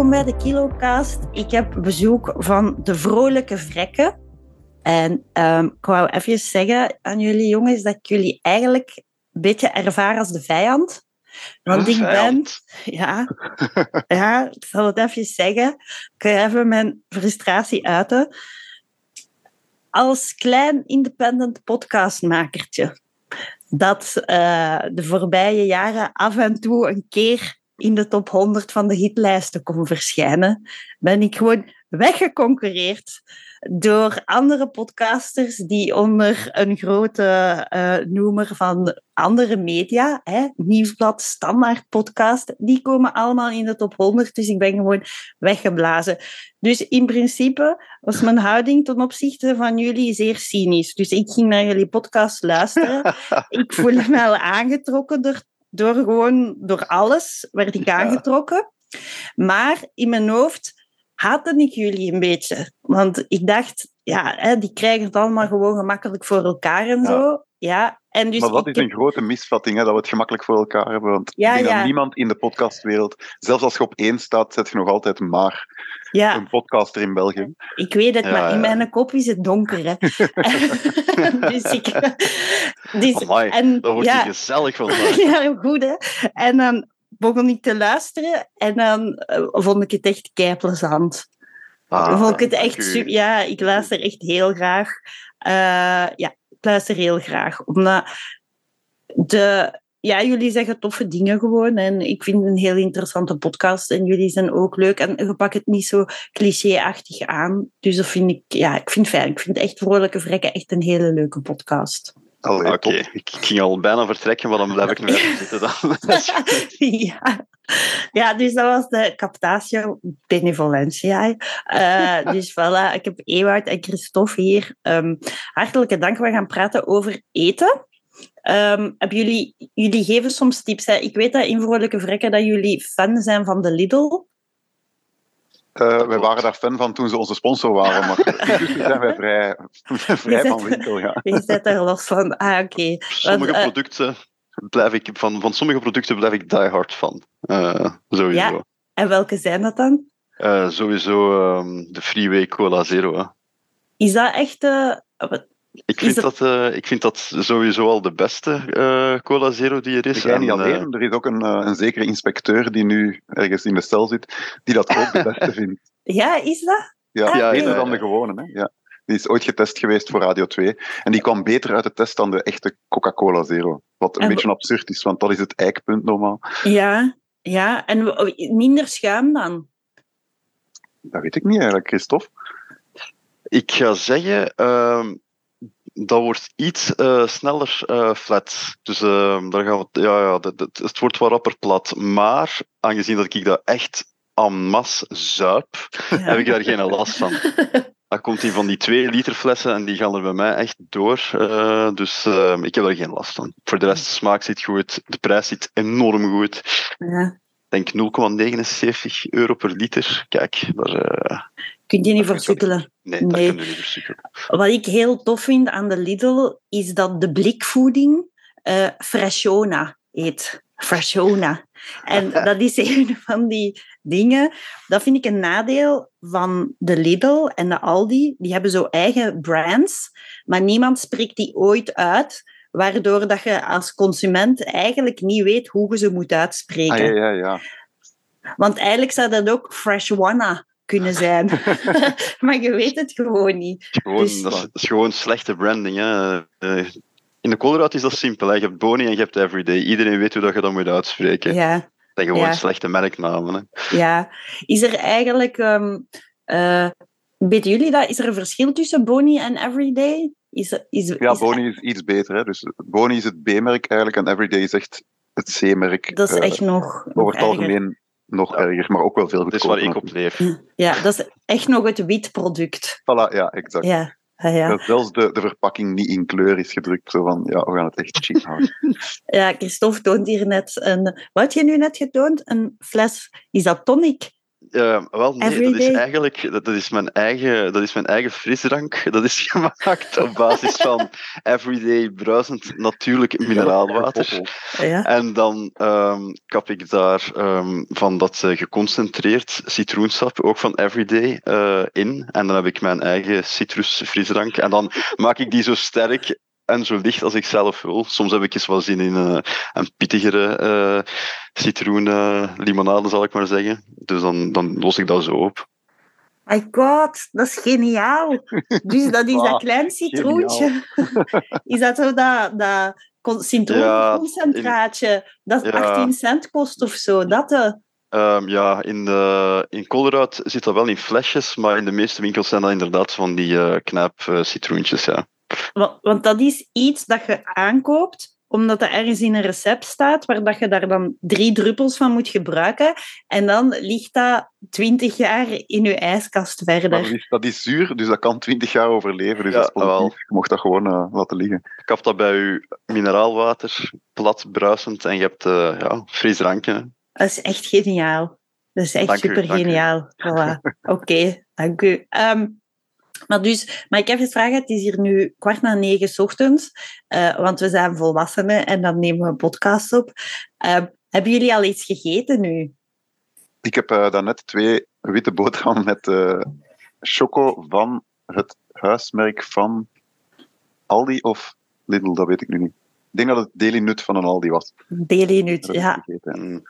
welkom bij de KiloCast. Ik heb bezoek van de vrolijke vrekken. En ehm, ik wou even zeggen aan jullie jongens dat ik jullie eigenlijk een beetje ervaar als de vijand. Want Een ik ben... Ja, ja, ik zal het even zeggen. Ik ga even mijn frustratie uiten. Als klein independent podcastmakertje dat eh, de voorbije jaren af en toe een keer in de top 100 van de hitlijsten kon verschijnen, ben ik gewoon weggeconcureerd door andere podcasters die onder een grote eh, noemer van andere media, hè, Nieuwsblad, Standaard Podcast, die komen allemaal in de top 100, dus ik ben gewoon weggeblazen. Dus in principe was mijn houding ten opzichte van jullie zeer cynisch. Dus ik ging naar jullie podcast luisteren. ik voelde me al aangetrokken door, door gewoon door alles, werd ik aangetrokken. Maar in mijn hoofd haatte ik jullie een beetje. Want ik dacht, ja, hè, die krijgen het allemaal gewoon gemakkelijk voor elkaar en Ja. zo. Ja, en dus maar dat is een grote misvatting, hè, dat we het gemakkelijk voor elkaar hebben. Want Ja, ik denk ja. dat niemand in de podcastwereld, zelfs als je op één staat, zet je nog altijd maar ja, een podcaster in België. ik weet het, maar in mijn kop is het donker. Hè. dus ik... Dus, Amai, en, Dat wordt ja, gezellig vandaag. ja, goed hè. En dan begon ik te luisteren en dan eh, vond ik het echt keiplezant. Ah, vond ik het echt super. Ja, ik luister echt heel graag. Eh, ja, luister heel graag. Omdat de, ja, jullie zeggen toffe dingen gewoon. En ik vind het een heel interessante podcast. En jullie zijn ook leuk. En je pakt het niet zo cliché-achtig aan. Dus dat vind ik, ja, ik vind fijn. Ik vind echt Vrolijke Vrekken echt een hele leuke podcast. Oké, ik ging al bijna vertrekken, maar dan blijf ik nog even zitten dan. Ja. ja, dus dat was de Captatio Benevolentia. Eh dus voilà, ik heb Ewout en Christophe hier. Ehm, hartelijke dank. We gaan praten over eten. Ehm, hebben jullie, jullie geven soms tips. Hè? Ik weet dat in Vrolijke Vrekken dat jullie fan zijn van de Lidl. Eh, wij waren daar fan van toen ze onze sponsor waren, maar nu zijn wij vrij, vrij van winkel. Ja. Je zit er los van. Ah, oké. Sommige eh, producten blijf ik, van, van sommige producten blijf ik die hard van. Eh, sowieso. Ja. En welke zijn dat dan? Eh, sowieso ehm, de Freeway Cola Zero. Hè. Is dat echt... Ik, vind dat, eh, ik vind dat sowieso al de beste eh, Cola Zero die er is. Jij niet En, eh, alleen, er is ook een, eh, een zekere inspecteur die nu ergens in de cel zit, die dat ook de beste vindt. ja, is dat? Ja, Ah, beter ja, dan de gewone. Hè? Ja. Die is ooit getest geweest voor Radio 2. En die kwam beter uit de test dan de echte Coca-Cola Zero. Wat een En beetje absurd is, want dat is het eikpunt normaal. Ja, ja. En minder schuim dan? Dat weet ik niet eigenlijk, Christophe. Ik ga zeggen, ehm, dat wordt iets eh, sneller eh, flat. Dus ehm, daar gaan we, ja, ja, dat, dat- het wordt wat rapper plat. Maar aangezien dat ik dat echt en masse zuip, heb ik daar geen last van. Dan komt die van die 2 liter flessen en die gaan er bij mij echt door. eh, dus ehm, ik heb daar geen last van. Voor de rest, de smaak zit goed, de prijs zit enorm goed. Ja. Ik denk 0,79 euro per liter. Kijk, daar, Kun je niet Dat voor vind ik ook- sukkelen. nee, we niet. Wat ik heel tof vind aan de Lidl, is dat de blikvoeding eh Freshona heet. Freshona. En dat is een van die dingen. Dat vind ik een nadeel van de Lidl en de Aldi. Die hebben zo eigen brands, maar niemand spreekt die ooit uit. Waardoor dat je als consument eigenlijk niet weet hoe je ze moet uitspreken. Ah, ja, ja, ja. Want eigenlijk zou dat ook Freshwana kunnen zijn. maar je weet het gewoon niet. Gewoon, Dus- dat, is, dat is gewoon slechte branding. Hè. Eh, in de Colruyt is dat simpel. Hè. Je hebt Boni en je hebt Everyday. Iedereen weet hoe dat je dat moet uitspreken. Ja. Dat zijn gewoon Ja. slechte merknamen. Hè. Ja, is er eigenlijk, eh, weten jullie dat? Is er een verschil tussen Boni en Everyday? Is, is, Ja, is- Boni is iets beter. Hè? Dus Boni is het B-merk eigenlijk en Everyday is echt het C-merk. Dat is Eh, echt nog, over het algemeen nog erger, maar ook wel veel Dat is goedkoper. waar ik op leef. Ja, dat is echt nog het wit product. Voilà, ja, exact. Ja, Ah, ja. Dat zelfs de, de verpakking niet in kleur is gedrukt. Zo van, ja, we gaan het echt chic houden. ja, Christophe toont hier net een... Wat had je nu net getoond? Een fles... Is dat tonic? Uh, wel, nee, Everyday. dat is eigenlijk dat, dat, is mijn eigen, dat is mijn eigen frisdrank. Dat is gemaakt op basis van everyday bruisend natuurlijk mineraalwater. Ja. En dan um, kap ik daar um, van dat uh, geconcentreerd citroensap, ook van everyday, uh, in. En dan heb ik mijn eigen citrusfrisdrank. En dan maak ik die zo sterk en zo licht als ik zelf wil. Soms heb ik eens wel zin in uh, een pittigere uh, citroenlimonade, zal ik maar zeggen. Dus dan, dan los ik dat zo op. My god, dat is geniaal. Dus dat is Ah, dat klein citroentje. Is dat zo dat, dat citroenconcentraatje dat Ja. 18 cent kost of zo? Dat eh. Um, ja, in, uh, in Colruyt zit dat wel in flesjes, maar in de meeste winkels zijn dat inderdaad van die uh, uh, citroentjes, ja. Want, want dat is iets dat je aankoopt omdat dat ergens in een recept staat, waar dat je daar dan drie druppels van moet gebruiken. En dan ligt dat twintig jaar in je ijskast Maar dat verder. is, dat is zuur, dus dat kan 20 jaar overleven. Dus Ja, dat is positief. wel. Je mocht dat gewoon eh, laten liggen. Ik heb dat bij u mineraalwater, plat bruisend, en je hebt uh, ja, frisdrankje. Dat is echt geniaal. Dat is echt Dank super u. geniaal. Voilà. Oké, dank u. Ehm, maar dus, maar ik heb vragen, het is hier nu kwart na negen 's ochtends, eh, want we zijn volwassenen en dan nemen we een podcast op. Ehm, hebben jullie al iets gegeten nu? Ik heb eh, daarnet twee witte boterhammen met eh, choco van het huismerk van Aldi of Lidl, dat weet ik nu niet. Ik denk dat het Daily Nut van een Aldi was. Daily Nut, ja. gegeten.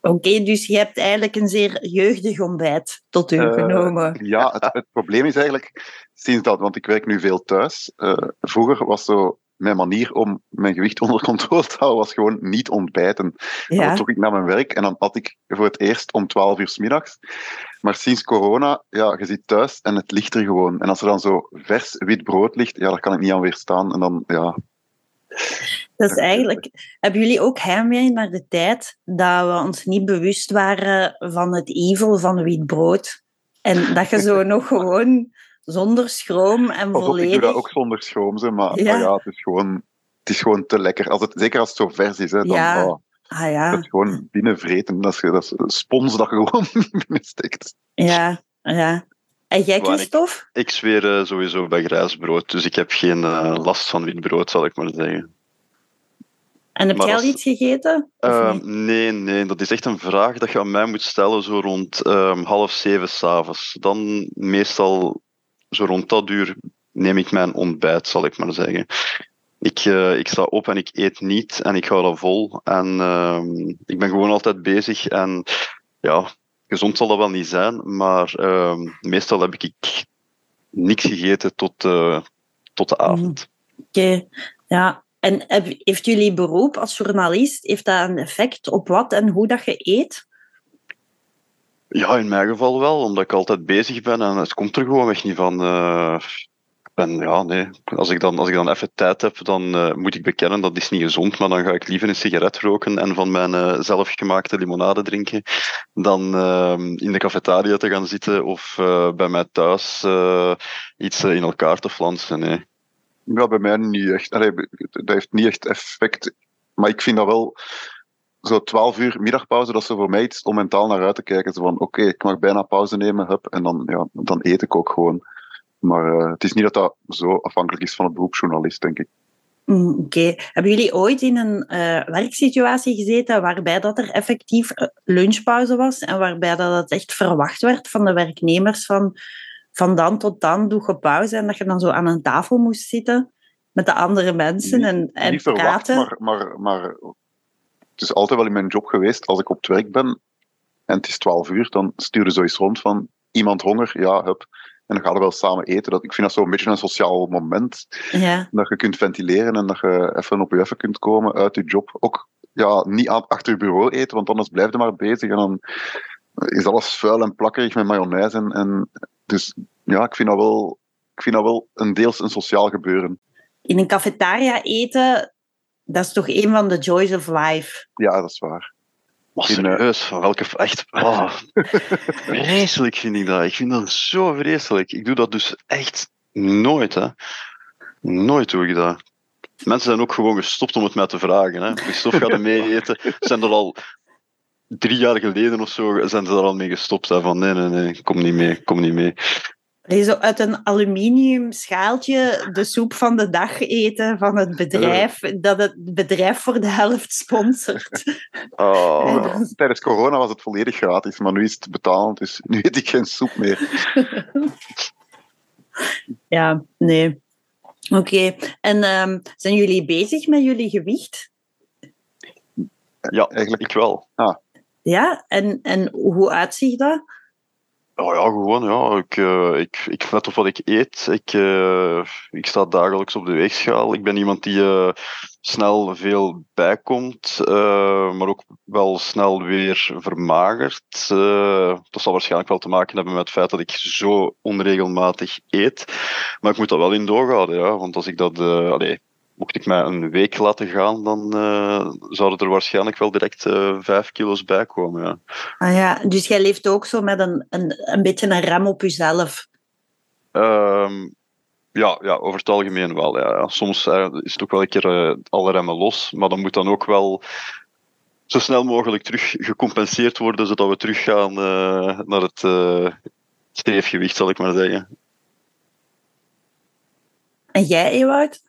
Oké, dus je hebt eigenlijk een zeer jeugdig ontbijt tot u Eh, genomen. Ja, het, het probleem is eigenlijk, sinds dat, want ik werk nu veel thuis. eh, vroeger was zo mijn manier om mijn gewicht onder controle te houden, was gewoon niet ontbijten. Dan Ja, trok ik naar mijn werk en dan had ik voor het eerst om 12 uur s middags. Maar sinds corona, ja, je zit thuis en het ligt er gewoon. En als er dan zo vers wit brood ligt, ja, daar kan ik niet aan weerstaan. En dan, ja, dat is eigenlijk... Hebben jullie ook heimwee naar de tijd dat we ons niet bewust waren van het evil van wit brood? En dat je zo nog gewoon zonder schroom en pas op, ik doe volledig... dat ook zonder schroom, zeg, maar Ja. maar ja, het, is gewoon, het is gewoon te lekker. Als het, zeker als het zo vers is, hè, dan Ja. oh, Ah ja, dat gewoon binnenvreten. Dat is, dat is spons dat je gewoon binnensteekt. ja, ja. En jij, Waar ik- Christophe? Ik zweer eh, sowieso bij grijs brood, dus ik heb geen eh, last van wit brood, zal ik maar zeggen. En heb Maar jij al iets gegeten? Eh, nee, nee, dat is echt een vraag dat je aan mij moet stellen zo rond ehm, half zeven s'avonds. Dan meestal zo rond dat uur neem ik mijn ontbijt, zal ik maar zeggen. Ik, eh, ik sta op en ik eet niet en ik hou dat vol. En ehm, ik ben gewoon altijd bezig en ja, gezond zal dat wel niet zijn, maar ehm, meestal heb ik niks gegeten tot, eh, tot de avond. Oké, ja. En heeft jullie beroep als journalist, heeft dat een effect op wat en hoe dat je eet? Ja, in mijn geval wel, omdat ik altijd bezig ben en het komt er gewoon weg niet van. eh, ben, ja, nee. Als ik dan, als ik dan even tijd heb, dan eh, moet ik bekennen dat is niet gezond, maar dan ga ik liever een sigaret roken en van mijn eh, zelfgemaakte limonade drinken, dan eh, in de cafetaria te gaan zitten of bij mij thuis iets in elkaar te flansen. Nee. Ja, bij mij niet echt. Allee, dat heeft niet echt effect. Maar ik vind dat wel, zo 12 uur middagpauze, dat is voor mij iets om mentaal naar uit te kijken. Zo van, oké, ik mag bijna pauze nemen, hup, en dan, ja, dan eet ik ook gewoon. Maar eh, het is niet dat dat zo afhankelijk is van het beroep journalist, denk ik. Mm, Oké. Hebben jullie ooit in een eh, werksituatie gezeten waarbij dat er effectief eh, lunchpauze was en waarbij dat echt verwacht werd van de werknemers van van dan tot dan doe je pauze en dat je dan zo aan een tafel moest zitten met de andere mensen Niet- en, en niet verwacht, praten? maar, maar, maar het is altijd wel in mijn job geweest, als ik op het werk ben en het is 12 uur, dan stuur je zoiets rond van iemand honger, ja, hup. En dan gaan we wel samen eten. Dat, ik vind dat zo'n beetje een sociaal moment. Ja, dat je kunt ventileren en dat je even op je even kunt komen uit je job. Ook ja, niet achter je bureau eten, want anders blijf je maar bezig en dan is alles vuil en plakkerig met mayonaise. En, en, dus ja, ik vind, dat wel, ik vind dat wel een deels een sociaal gebeuren. in een cafetaria eten, dat is toch een van de joys of life. Ja, dat is waar. Maar In, eh, serieus, van welke... Echt... ah, vreselijk vind ik dat. Ik vind dat zo vreselijk. Ik doe dat dus echt Nooit, hè. Nooit doe ik dat. Mensen zijn ook gewoon gestopt om het mij te vragen. Hè. Christophe gaat er mee eten. Ze Zijn er al drie jaar geleden of zo zijn ze er al mee gestopt. Hè, van nee, nee, nee, kom niet mee, kom niet mee. Zo uit een aluminium schaaltje de soep van de dag eten van het bedrijf, dat het bedrijf voor de helft sponsort. Oh. Ja, Tijdens corona was het volledig gratis, maar nu is het betalend, dus nu eet ik geen soep meer. Ja, nee. Oké. En ehm, zijn jullie bezig met jullie gewicht? Ja, Eigenlijk- ik wel. Ja? En, en hoe uitziet dat? Oh ja, gewoon, ja. Ik, eh, ik, ik let op wat ik eet. Ik, eh, ik sta dagelijks op de weegschaal. Ik ben iemand die eh, snel veel bijkomt, maar ook wel snel weer vermagert. Dat zal waarschijnlijk wel te maken hebben met het feit dat ik zo onregelmatig eet. Maar ik moet dat wel in doorhouden, ja. Want als ik dat... allee, mocht ik mij een week laten gaan, dan eh, zouden er waarschijnlijk wel direct eh, vijf kilo's bij komen, ja. Ah ja, dus jij leeft ook zo met een, een, een beetje een rem op jezelf. Ehm, ja, ja, over het algemeen wel. Ja. Soms eh, is het ook wel een keer alle remmen los, maar dan moet dan ook wel zo snel mogelijk terug gecompenseerd worden, zodat we teruggaan eh naar het streefgewicht, zal ik maar zeggen. En jij, Ewout?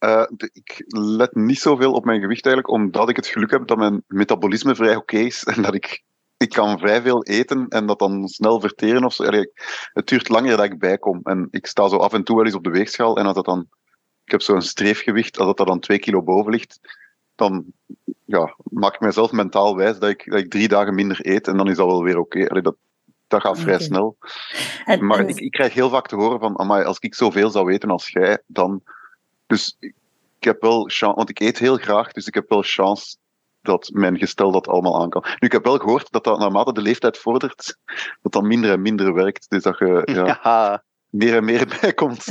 Eh, de- ik let niet zoveel op mijn gewicht eigenlijk, omdat ik het geluk heb dat mijn metabolisme vrij oké is en dat ik, ik kan vrij veel eten en dat dan snel verteren of zo. Allee, Het duurt langer dat ik bijkom en ik sta zo af en toe wel eens op de weegschaal en als dat dan, ik heb zo'n streefgewicht, als dat er dan twee kilo boven ligt, dan ja, maak ik mezelf mentaal wijs dat ik, dat ik drie dagen minder eet en dan is dat wel weer oké. Allee, Dat, dat gaat vrij snel. En, Maar en- ik, ik krijg heel vaak te horen van, als ik zoveel zou eten als jij, dan... Dus ik ik heb wel chance, want ik eet heel graag, dus ik heb wel chance dat mijn gestel dat allemaal aan kan. Nu, ik heb wel gehoord dat dat naarmate de leeftijd vordert, dat dat minder en minder werkt. Dus dat je ja, Ja. meer en meer bijkomt.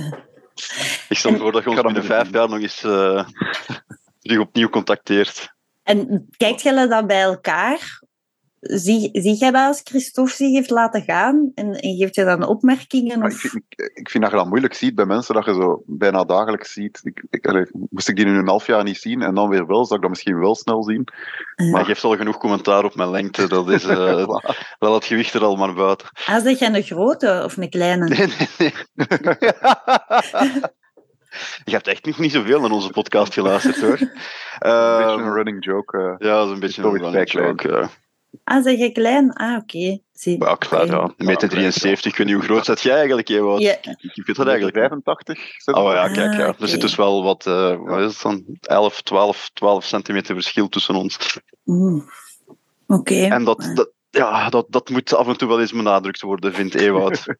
Ik stel voor dat je ons binnen vijf jaar nog eens eh, terug opnieuw contacteert. en kijkt jullie dan bij elkaar? Zie, zie jij dat als Christophe zich heeft laten gaan? En, en geeft je dan opmerkingen? Ik, Of... vind, ik, ik vind dat je dat moeilijk ziet bij mensen, dat je zo bijna dagelijks ziet. Ik, ik, allee, moest ik die nu een half jaar niet zien en dan weer wel, zou ik dat misschien wel snel zien. Ja. Maar je geeft al genoeg commentaar op mijn lengte. Dat is eh, wel het gewicht er al maar buiten. Ah, zeg jij een grote of een kleine? Nee, nee, nee. Je hebt echt nog niet zoveel naar onze podcast geluisterd hoor. Een Ehm, beetje een running joke. eh. ja, dat is een beetje een running joke. Ah, zeg je klein? Ah, oké. Zie. Ja, klaar, ja. Een meter 73. Ik weet niet hoe groot zet jij eigenlijk, Ewout? Ja. Ik, weet dat eigenlijk niet. 85? Oh ja, kijk, ja. Ah, Er zit dus wel wat, eh, wat is het dan? 11, 12, 12 centimeter verschil tussen ons. Mm. Oké. En dat, dat, ja, dat, dat moet af en toe wel eens benadrukt worden, vindt Ewout.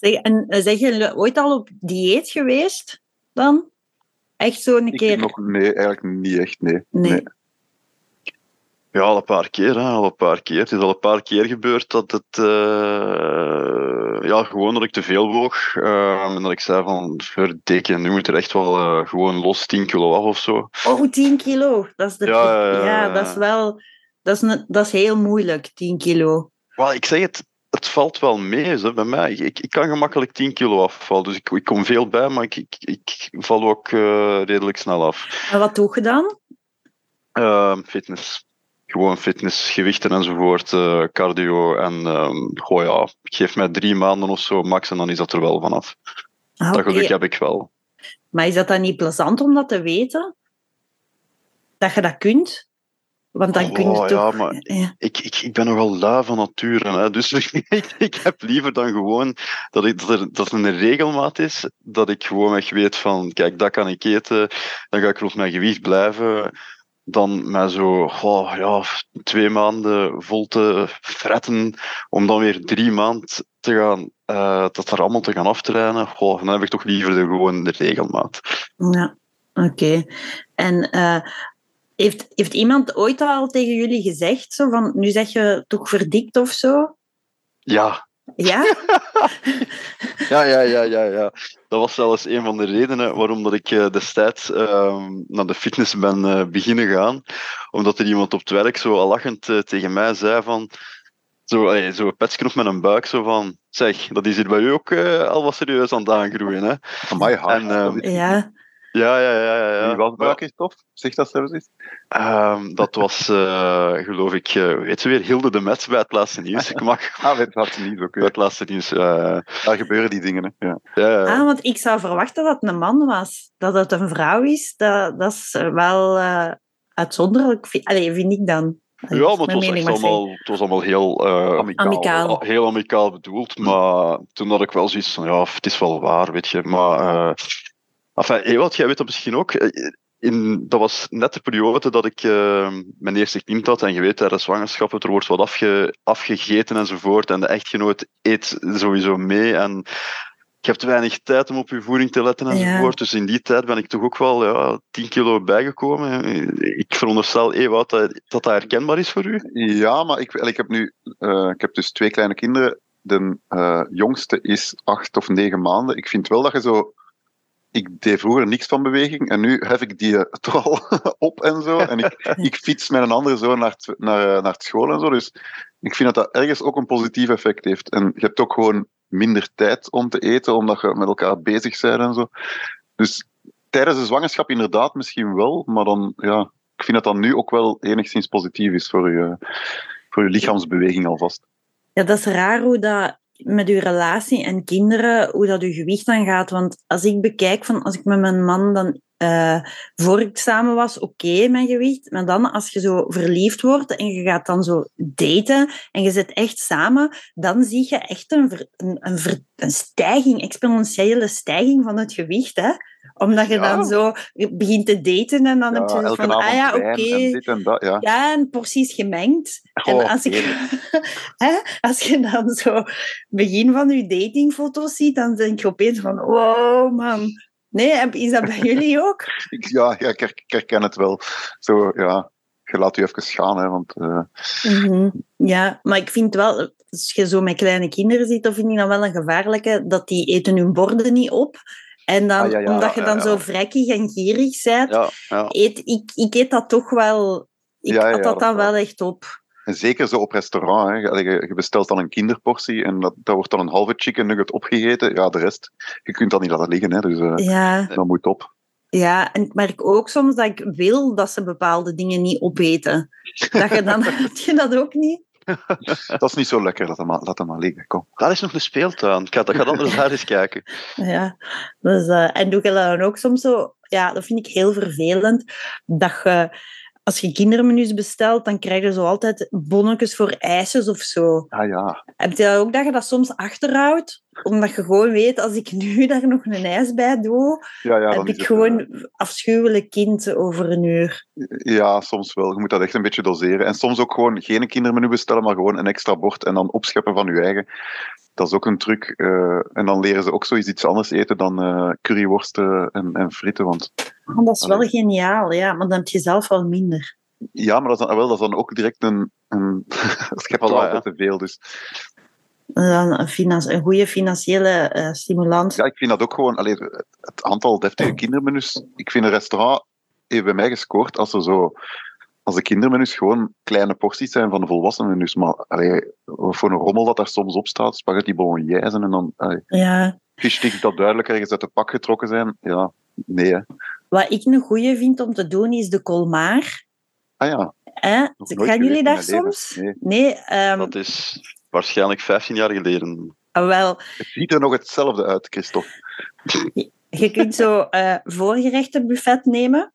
Zeg, en eh, zeg je ooit al op dieet geweest dan? Echt zo een Ik keer? nog, nee, eigenlijk niet echt, nee. Nee. Ja, al een paar keer, hè, al een paar keer. Het is al een paar keer gebeurd dat het, eh, ja, gewoon dat ik te veel woog. eh, en dat ik zei van, verdikke, nu moet er echt wel eh, gewoon los 10 kilo af of zo. Oh, 10 kilo. Dat is, de Ja, dat is wel... Dat is, dat is heel moeilijk, 10 kilo. Wel, ik zeg het, het valt wel mee zo, bij mij. Ik, ik kan gemakkelijk 10 kilo afvallen, dus ik, ik kom veel bij, maar ik, ik, ik val ook eh, redelijk snel af. En wat doe je dan? Ehm, fitness. Gewoon fitness, gewichten enzovoort, eh, cardio. En ehm goh, ja, geef mij drie maanden of zo max en dan is dat er wel vanaf. Ah, Dat geluk heb ik wel. Maar is dat dan niet plezant om dat te weten? Dat je dat kunt? Want dan kun je toch... ja, maar Ja. ik, ik, ik ben nogal lui van nature. Hè? Dus ik, ik heb liever dan gewoon dat, ik, dat, er, dat er een regelmaat is. Dat ik gewoon echt weet van, kijk, dat kan ik eten. Dan ga ik rond mijn gewicht blijven. Dan mij zo oh, ja, twee maanden vol te fretten. Om dan weer drie maanden te gaan, eh, dat er allemaal te gaan aftrainen. Goh, dan heb ik toch liever de, gewoon de regelmaat. Ja, oké. En eh, heeft, heeft iemand ooit al tegen jullie gezegd, zo van, nu zeg je toch verdikt of zo? Ja, Ja? Ja, ja, ja, ja, ja. Dat was zelfs een van de redenen waarom dat ik eh, destijds ehm, naar de fitness ben eh, beginnen gaan. Omdat er iemand op het werk zo al lachend eh, tegen mij zei van... zo, zo een petsknop met een buik, zo van, zeg, dat is hier bij u ook uh, al wat serieus aan het aangroeien, hè. Haar. En, ehm, Ja. Ja, ja, ja. ja, ja. Wie was Maar, Buikenstof? Zeg dat zelfs eens. ehm, dat was, eh, geloof ik, eh, weet je weer, Hilde de Met bij het laatste nieuws. Ik mag Ah, weet dat niet. Oké. bij het laatste nieuws. eh, Daar gebeuren die dingen. Hè. Ja. ja, ja. Ah, want ik zou verwachten dat het een man was. Dat het een vrouw is, dat, dat is wel eh, uitzonderlijk. Allee, vind ik dan. Ja, maar het was, echt allemaal, het was allemaal heel, eh, Amicaal. Amicaal. al- heel amicaal bedoeld. Maar toen had ik wel zoiets van, ja, het is wel waar, weet je. Maar, eh enfin, Ewald, jij weet dat misschien ook. eh, In, dat was net de periode dat ik eh, mijn eerste kind had. En je weet, tijdens zwangerschap, er wordt wat afge, afgegeten enzovoort. En de echtgenoot eet sowieso mee. En je hebt weinig tijd om op je voeding te letten enzovoort. Dus in die tijd ben ik toch ook wel ja, 10 kilo bijgekomen. Ik veronderstel, Ewout, dat dat, dat herkenbaar is voor u. Ja, maar ik, ik, heb nu, eh, ik heb dus twee kleine kinderen. De jongste is acht of negen maanden. Ik vind wel dat je zo. Ik deed vroeger niks van beweging en nu hef ik die eh, toch al op en zo. En ik, ik fiets met een andere zo naar, het- naar, eh, naar het school en zo. Dus ik vind dat dat ergens ook een positief effect heeft. En je hebt ook gewoon minder tijd om te eten, omdat je met elkaar bezig bent en zo. Dus tijdens de zwangerschap inderdaad misschien wel, maar dan, ja, ik vind dat dat nu ook wel enigszins positief is voor je, voor je lichaamsbeweging alvast. Ja, dat is raar hoe dat met uw relatie en kinderen, hoe dat uw gewicht dan gaat. Want als ik bekijk van als ik met mijn man dan eh voor ik samen was, oké, mijn gewicht. Maar dan als je zo verliefd wordt en je gaat dan zo daten en je zit echt samen, dan zie je echt een, een, een stijging, exponentiële stijging van het gewicht. Hè? Omdat je Ja. dan zo begint te daten en dan heb je Ja, zo elke van, ah ja, oké. dat, ja. Ja, en porties gemengd. En als, ik, hè, als je dan zo begin van je datingfoto's ziet, dan denk je opeens van, wow, man. Nee, heb- is dat bij jullie ook? Ja, ja ik, her- ik herken het wel. Zo, ja, je laat je even gaan, hè, want eh, Mhm. Ja, maar ik vind wel, als je zo met kleine kinderen zit, dan vind ik dat wel een gevaarlijke, dat die eten hun borden niet op. En dan, Ah, ja, ja, omdat je dan zo vrekkig en gierig bent, eet, ik, ik eet dat toch wel... Ik had dat dat dan wel. echt op. En zeker zo op restaurant. Hè. Je, je bestelt dan een kinderportie en dat, daar wordt dan een halve chicken nugget opgegeten. Ja, de rest, je kunt dat niet laten liggen. Hè, dus eh Ja. dat moet op. Ja, en ik merk ook soms dat ik wil dat ze bepaalde dingen niet opeten. Dat je dan, heb je dat ook niet? Dat is niet zo lekker, laat hem maar, laat hem maar liggen. Kom. Daar is nog een speeltuin. Ik ga, dat gaat anders daar eens kijken. Ja, dus, eh, en doe je dat dan ook soms zo? Ja, dat vind ik heel vervelend. Dat je, als je kindermenu's bestelt, dan krijg je zo altijd bonnetjes voor ijsjes of zo. Ah ja, Heb je dat ook dat je dat soms achterhoudt? Omdat je gewoon weet, als ik nu daar nog een ijs bij doe, ja, ja dan heb ik het, gewoon afschuwelijk kind over een uur. eh, ja, soms wel. Je moet dat echt een beetje doseren. En soms ook gewoon geen kindermenu bestellen, maar gewoon een extra bord en dan opscheppen van je eigen. Dat is ook een truc. eh, en dan leren ze ook zoiets iets anders eten dan eh, curryworsten en, en fritten. Want Ah, dat is wel Allee. geniaal, ja, maar dan heb je zelf wel minder. ja, maar dat is dan, wel, dat is dan ook direct een... een je hebt Voilà, altijd ja. te veel, dus... Dan een, een goede financiële eh, stimulans. Ja, ik vind dat ook gewoon... Allee, het, aantal deftige kindermenus... Ik vind een restaurant heeft bij mij gescoord als er zo... Als de kindermenus gewoon kleine porties zijn van de volwassen menus. Maar allee, voor een rommel dat daar soms op staat. Spaghetti bolognese en dan... Allee, Ja. fish dat duidelijk ergens uit de pak getrokken zijn. Ja, nee hè. Wat ik een goede vind om te doen, is de colmar. Ah ja, Hè? Gaan jullie daar soms? Nee. Nee, ehm, Dat is waarschijnlijk 15 jaar geleden. wel. het ziet er nog hetzelfde uit, Christophe. Je kunt zo eh voorgerechtenbuffet nemen.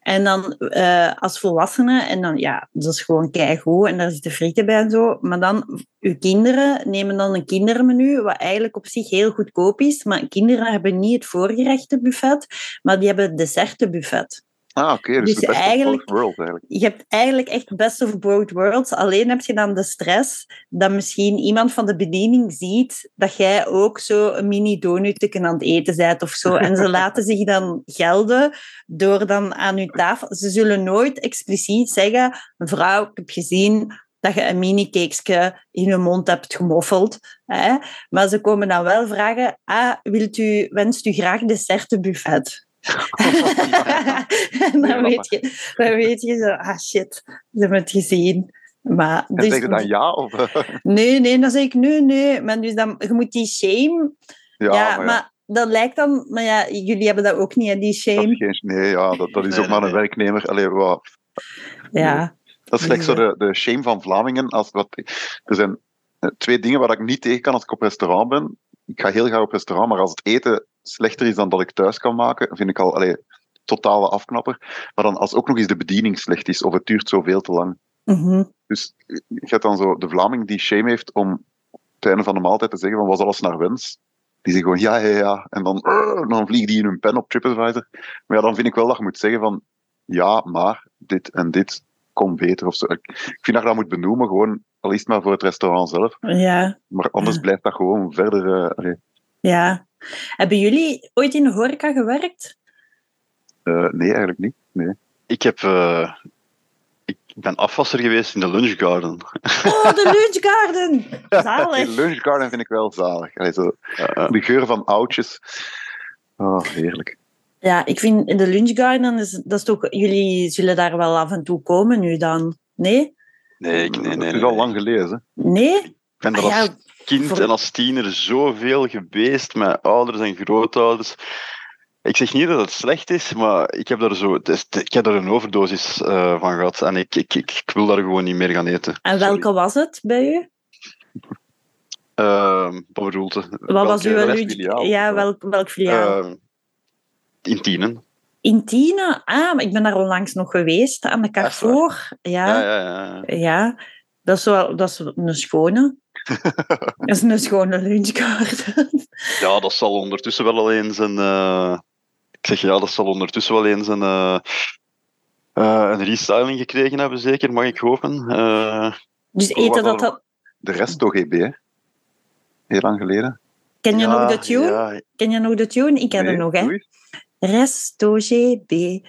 En dan eh, als volwassene, en dan ja, dat is gewoon keigoed en daar zitten frieten bij en zo. Maar dan, uw kinderen nemen dan een kindermenu, wat eigenlijk op zich heel goedkoop is. Maar kinderen hebben niet het voorgerechtenbuffet, maar die hebben het dessertenbuffet. Ah, oké. dus, Dus eigenlijk- eigenlijk. je hebt eigenlijk echt best of both worlds. Alleen heb je dan de stress dat misschien iemand van de bediening ziet dat jij ook zo een mini donutje aan het eten bent of zo. En ze laten zich dan gelden door dan aan je tafel... Ze zullen nooit expliciet zeggen, mevrouw, ik heb gezien dat je een mini cakesje in je mond hebt gemoffeld. Hè? Maar ze komen dan wel vragen, ah, wilt u, wenst u graag dessertenbuffet? En dan weet, je, dan weet je zo, ah shit, ze hebben het gezien. Maar, En dus, zeg je dan ja? Of, Nee, nee, dan zeg ik nee, nee. Maar dus dan, je moet die shame... ja, Ja, maar maar, dat lijkt dan... Maar ja, jullie hebben dat ook niet, hè, die shame. geen, nee, ja, dat, dat is ook maar een werknemer. Allee, wat, Ja. Dat is gelijk zo de, de shame van Vlamingen. Als wat, er zijn eh, twee dingen waar ik niet tegen kan als ik op restaurant ben. Ik ga heel graag op restaurant, maar als het eten slechter is dan dat ik thuis kan maken, vind ik al allee, totale afknapper. Maar dan als ook nog eens de bediening slecht is, of het duurt zoveel te lang. Mhm. Dus je hebt dan zo de Vlaming die shame heeft om op het einde van de maaltijd te zeggen van was alles naar wens. Die zeggen gewoon ja, ja, ja. En dan, "Arr", dan vliegen die in hun pen op TripAdvisor. Maar ja, dan vind ik wel dat je moet zeggen van ja, maar dit en dit kon beter of zo. Ik vind dat je dat moet benoemen, gewoon al is het maar voor het restaurant zelf. Ja, Maar anders Ja. blijft dat gewoon verder. eh, ja. Hebben jullie ooit in de horeca gewerkt? eh, nee, eigenlijk niet. Nee. Ik heb... eh, ik ben afwasser geweest in de lunchgarden. Oh, de lunchgarden! Zalig. Lunch Garden vind ik wel zalig. Allee, zo, de geur van oudjes. Oh, heerlijk. Ja, ik vind in de lunchgarden, is, dat is toch... Jullie zullen daar wel af en toe komen nu dan. Nee? nee, ik, nee, nee, Het is nee. al lang geleden. Nee? Ik ben er Ah, ja, als kind voor- en als tiener zoveel geweest met ouders en grootouders. Ik zeg niet dat het slecht is, maar ik heb daar, zo, ik heb daar een overdosis eh, van gehad. En ik, ik, ik, ik wil daar gewoon niet meer gaan eten. En welke was het bij u? Ehm wat je? Wat was uw filiaal? Ja, welk, welk filiaal? Ehm, in Tienen. In Tiene? Ah, maar ik ben daar onlangs nog geweest, aan de Carrefour. Ja, Ja, ja, ja, ja. ja. Dat, is wel, dat is een schone. dat is een schone lunchgarden. ja, dat zal ondertussen wel eens een. eh, ik zeg ja, dat zal ondertussen wel eens een. eh, eh, een restyling gekregen hebben, zeker, mag ik hopen. Eh, Dus eten dat... dat De Resto GB, hè. Heel lang geleden. ken je ja, nog de tune? Ja, Ken je nog de tune? Ik ken Nee, het nog, hè. Resto GB.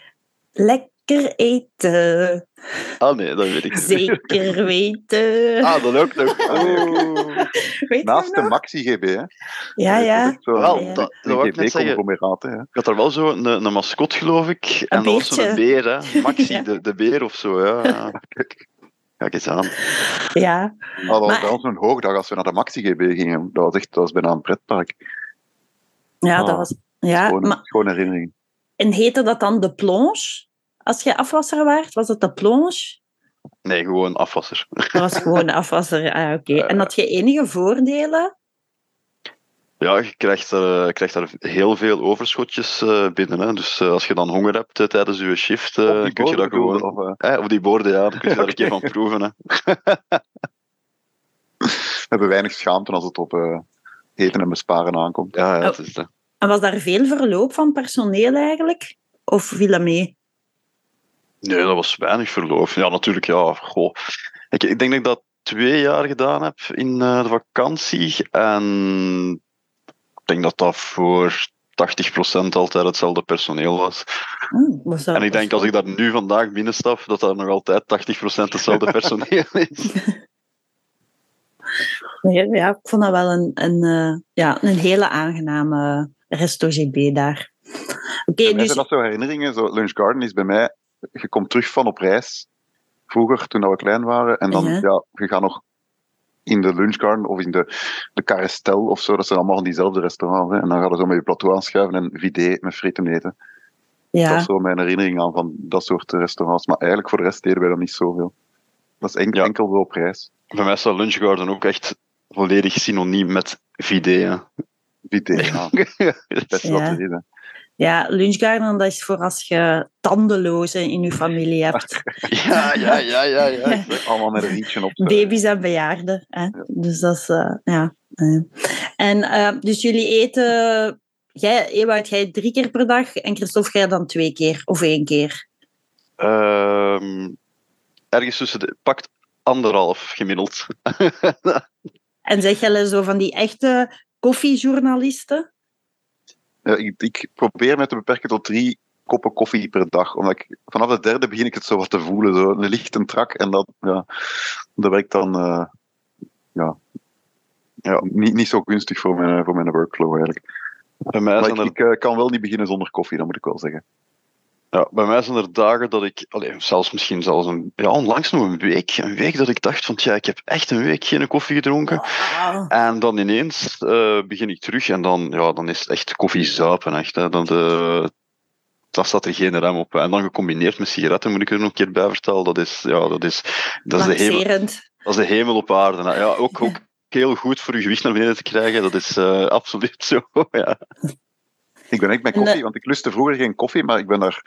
Lekker eten. Ah nee, dat weet ik niet. Zeker weten. Ah, dat ook nog. Naast de nog? Maxi GB, hè. Ja, ja. Zo, Wel, Ja. dat, dat wou ik net zeggen. Hè. Ik had er wel zo een, een mascot, geloof ik. En dat was zo'n beertje. beer, hè. Maxi, Ja. de, de beer of zo. Ja, ja. Kijk, kijk eens aan. Ja. Dat was Maar- bij ons een hoogdag als we naar de Maxi GB gingen. Dat was echt dat was bijna een pretpark. Ja, dat Ah, was... Ja, Gewoon, maar, gewoon herinnering. en heette dat dan de plonge? Als je afwasser waart, was het de plonge? Nee, gewoon afwasser. Dat was gewoon afwasser. Ah, oké. En had je enige voordelen? Ja, je krijgt, er, daar heel veel overschotjes eh, binnen. Hè. Dus eh, als je dan honger hebt eh, tijdens je shift, eh, kun je dat gewoon... Of, eh, Eh, op die borden, ja, dan kun je daar een keer van proeven. Hè. we hebben weinig schaamte als het op eh, eten en besparen aankomt. Ja, ja, Oh. het is dat. En was daar veel verloop van personeel eigenlijk? Of viel dat mee? Nee, dat was weinig verlof. Ja, natuurlijk, ja. Goh. Ik, ik denk dat ik dat twee jaar gedaan heb in eh, de vakantie. En ik denk dat dat voor 80% altijd hetzelfde personeel was. Hm, was dat- En ik denk als ik daar nu vandaag binnenstap, dat dat nog altijd 80% hetzelfde personeel is. Ja, ja, ik vond dat wel een, een, eh, ja, een hele aangename resto GB daar. Oké, mij dus... dat zo herinneringen. Zo, Lunch Garden is bij mij... Je komt terug van op reis. Vroeger, toen we klein waren. En dan, Ja. ja, je gaat nog in de Lunch Garden of in de, de Carestel of zo. Dat zijn allemaal van diezelfde restaurants. Hè. En dan gaan we zo met je plateau aanschuiven en vidé met frieten eten. Dat Ja, is zo mijn herinnering aan van dat soort restaurants. Maar eigenlijk voor de rest deden wij dat niet zoveel. Dat is enkel, Ja. enkel wel op reis. Voor mij staat Lunchgarden ook echt volledig synoniem met vidé. hè. Vidé, ja. Best Ja. wat er is. Ja, lunchgarden dat is voor als je tandelozen in je familie hebt. Ja, ja, ja, ja. ja. Allemaal met een rietje op. Baby's en bejaarden. Hè? Dus dat is, eh, ja. eh. En eh, dus jullie eten, jij, Ewout, jij drie keer per dag en Christophe, jij dan twee keer of één keer. Ehm, ergens tussen de... Pakt anderhalf gemiddeld. En zeg jij zo van die echte koffiejournalisten? Ja, ik, ik probeer me te beperken tot drie koppen koffie per dag. Omdat ik, vanaf de derde begin ik het zo wat te voelen. Zo een lichte trak. En dat, ja, dat werkt dan eh, ja, ja, niet, niet zo gunstig voor mijn, voor mijn workflow eigenlijk. Bij mij Maar ik, ik eh, kan wel niet beginnen zonder koffie, dat moet ik wel zeggen. Ja, bij mij zijn er dagen dat ik, allee, zelfs misschien zelfs een, ja, onlangs nog een week, een week dat ik dacht van, ja, ik heb echt een week geen koffie gedronken. Wow. En dan ineens eh, begin ik terug en dan, ja, dan is het echt koffiezuipen. Echt, hè. Dan, de, dan staat er geen rem op. En dan gecombineerd met sigaretten, moet ik er nog een keer bij vertellen. Dat is, ja, dat is, dat is, de, hemel, dat is de hemel op aarde. Ja, ook, ook heel goed voor je gewicht naar beneden te krijgen. Dat is eh, absoluut zo. Ja. Ik ben echt met eh, koffie, want ik lustte vroeger geen koffie, maar ik ben daar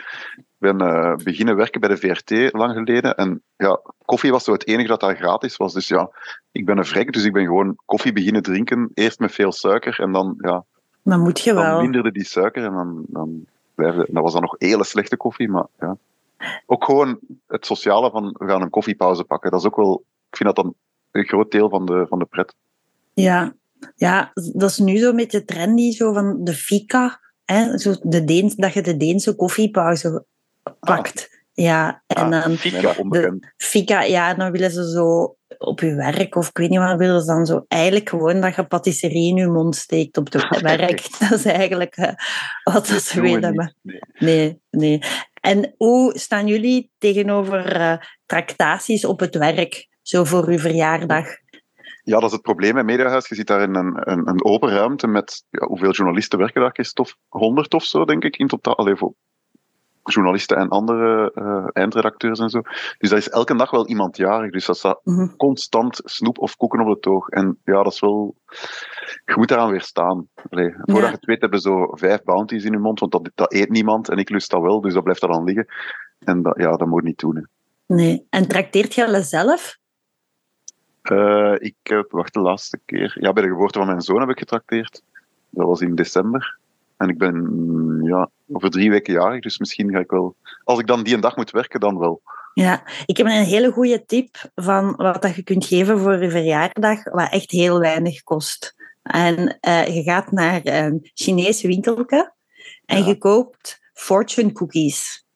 ben, eh, beginnen werken bij de VRT lang geleden. En ja, koffie was zo het enige dat daar gratis was. Dus ja, ik ben een vrek, dus ik ben gewoon koffie beginnen drinken. Eerst met veel suiker en dan, ja, Maar moet je dan wel. minderde die suiker en dan, dan blijfde... Dat was dan nog hele slechte koffie, maar ja. Ook gewoon het sociale van, we gaan een koffiepauze pakken. Dat is ook wel... Ik vind dat dan een groot deel van de, van de pret. Ja. ja, dat is nu zo met de trendy zo van de fika. Hè? Zo de Deens, dat je de Deense koffiepauze pakt. Ja, en Ah, dan onbekend. fika, ja, en dan willen ze zo op je werk of ik weet niet wat, willen ze dan zo eigenlijk gewoon dat je patisserie in je mond steekt op het werk. Dat is eigenlijk eh, wat dat ze willen. Nee. Nee, nee. En hoe staan jullie tegenover eh, tractaties op het werk, zo voor uw verjaardag? Ja, dat is het probleem in Mediahuis. Je zit daar in een, een, een open ruimte met ja, hoeveel journalisten werken daar? Christophe? 100 of zo, denk ik, in totaal. Allee, voor journalisten en andere eh, eindredacteurs en zo. Dus dat is elke dag wel iemand jarig. Dus dat staat Mhm. constant snoep of koeken op de toog. En ja, dat is wel... Je moet daaraan weerstaan. Allee, voordat Ja. je het weet, hebben zo vijf bounties in je mond, want dat, dat eet niemand en ik lust dat wel, dus dat blijft daar dan liggen. En dat, ja, dat moet je niet doen. hè. Nee. En trakteert je zelf? Eh, ik heb, wacht, de laatste keer. Ja, bij de geboorte van mijn zoon heb ik getrakteerd. Dat was in december. En ik ben mm, ja, over drie weken jarig, dus misschien ga ik wel. Als ik dan die een dag moet werken, dan wel. Ja, ik heb een hele goede tip van wat dat je kunt geven voor je verjaardag, wat echt heel weinig kost. En eh, je gaat naar een Chinees winkeltje en Ja. je koopt fortune cookies.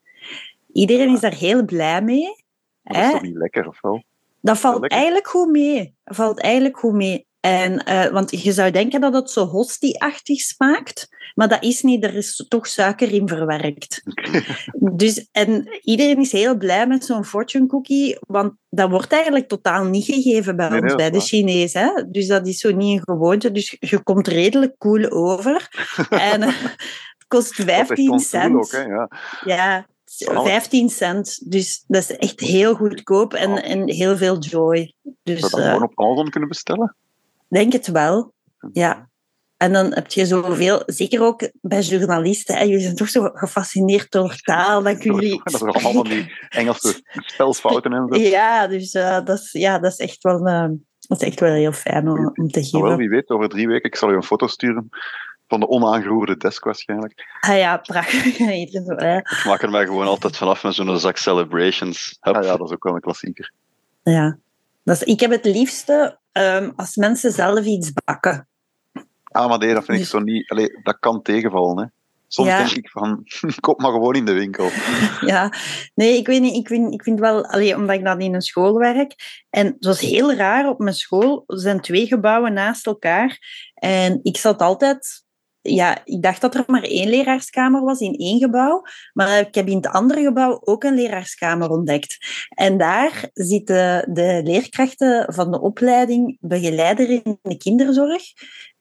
Iedereen is daar heel blij mee. Maar dat is toch niet lekker, of wel? Dat valt eigenlijk goed mee. Dat valt eigenlijk goed mee. En, eh, want je zou denken dat het zo hostie-achtig smaakt, maar dat is niet. Er is toch suiker in verwerkt. Dus, en iedereen is heel blij met zo'n fortune cookie, want dat wordt eigenlijk totaal niet gegeven bij Nee, ons, bij de Chinezen. Dus dat is zo niet een gewoonte. Dus je komt redelijk cool over. en eh, het kost Dat is echt 15 ons doel cent. ook, hè, ja. 15 cent. Dus dat is echt heel goedkoop en, en heel veel joy. Dus Zou dat eh, gewoon op Amazon kunnen bestellen? denk het wel. Ja. En dan heb je zoveel, zeker ook bij journalisten, hè, jullie zijn toch zo gefascineerd door taal, dat jullie... Dat is allemaal van die Engelse spelfouten en zo. Ja, dus eh, dat, is, ja, dat, is echt wel, eh, dat is echt wel heel fijn om, om te wel, geven. wie weet, over drie weken, ik zal je een foto sturen van de onaangeroerde desk waarschijnlijk. Ah ja, prachtig. Ik maak er mij gewoon altijd vanaf met zo'n zak celebrations. Hup. Ah ja, dat is ook wel een klassieker. ja. Dat is, ik heb het liefste ehm, als mensen zelf iets bakken. Ah, maar nee, dat vind ik Dus- zo niet... Allee, dat kan tegenvallen, hè. Soms Ja. denk ik van, koop maar gewoon in de winkel. Ja, nee, ik weet niet. Ik vind, ik vind wel, allee, omdat ik dan in een school werk. En het was heel raar op mijn school. Er zijn twee gebouwen naast elkaar. En ik zat altijd. Ja, ik dacht dat er maar één leraarskamer was in één gebouw. Maar ik heb in het andere gebouw ook een leraarskamer ontdekt. En daar zitten de leerkrachten van de opleiding begeleider in de kinderzorg.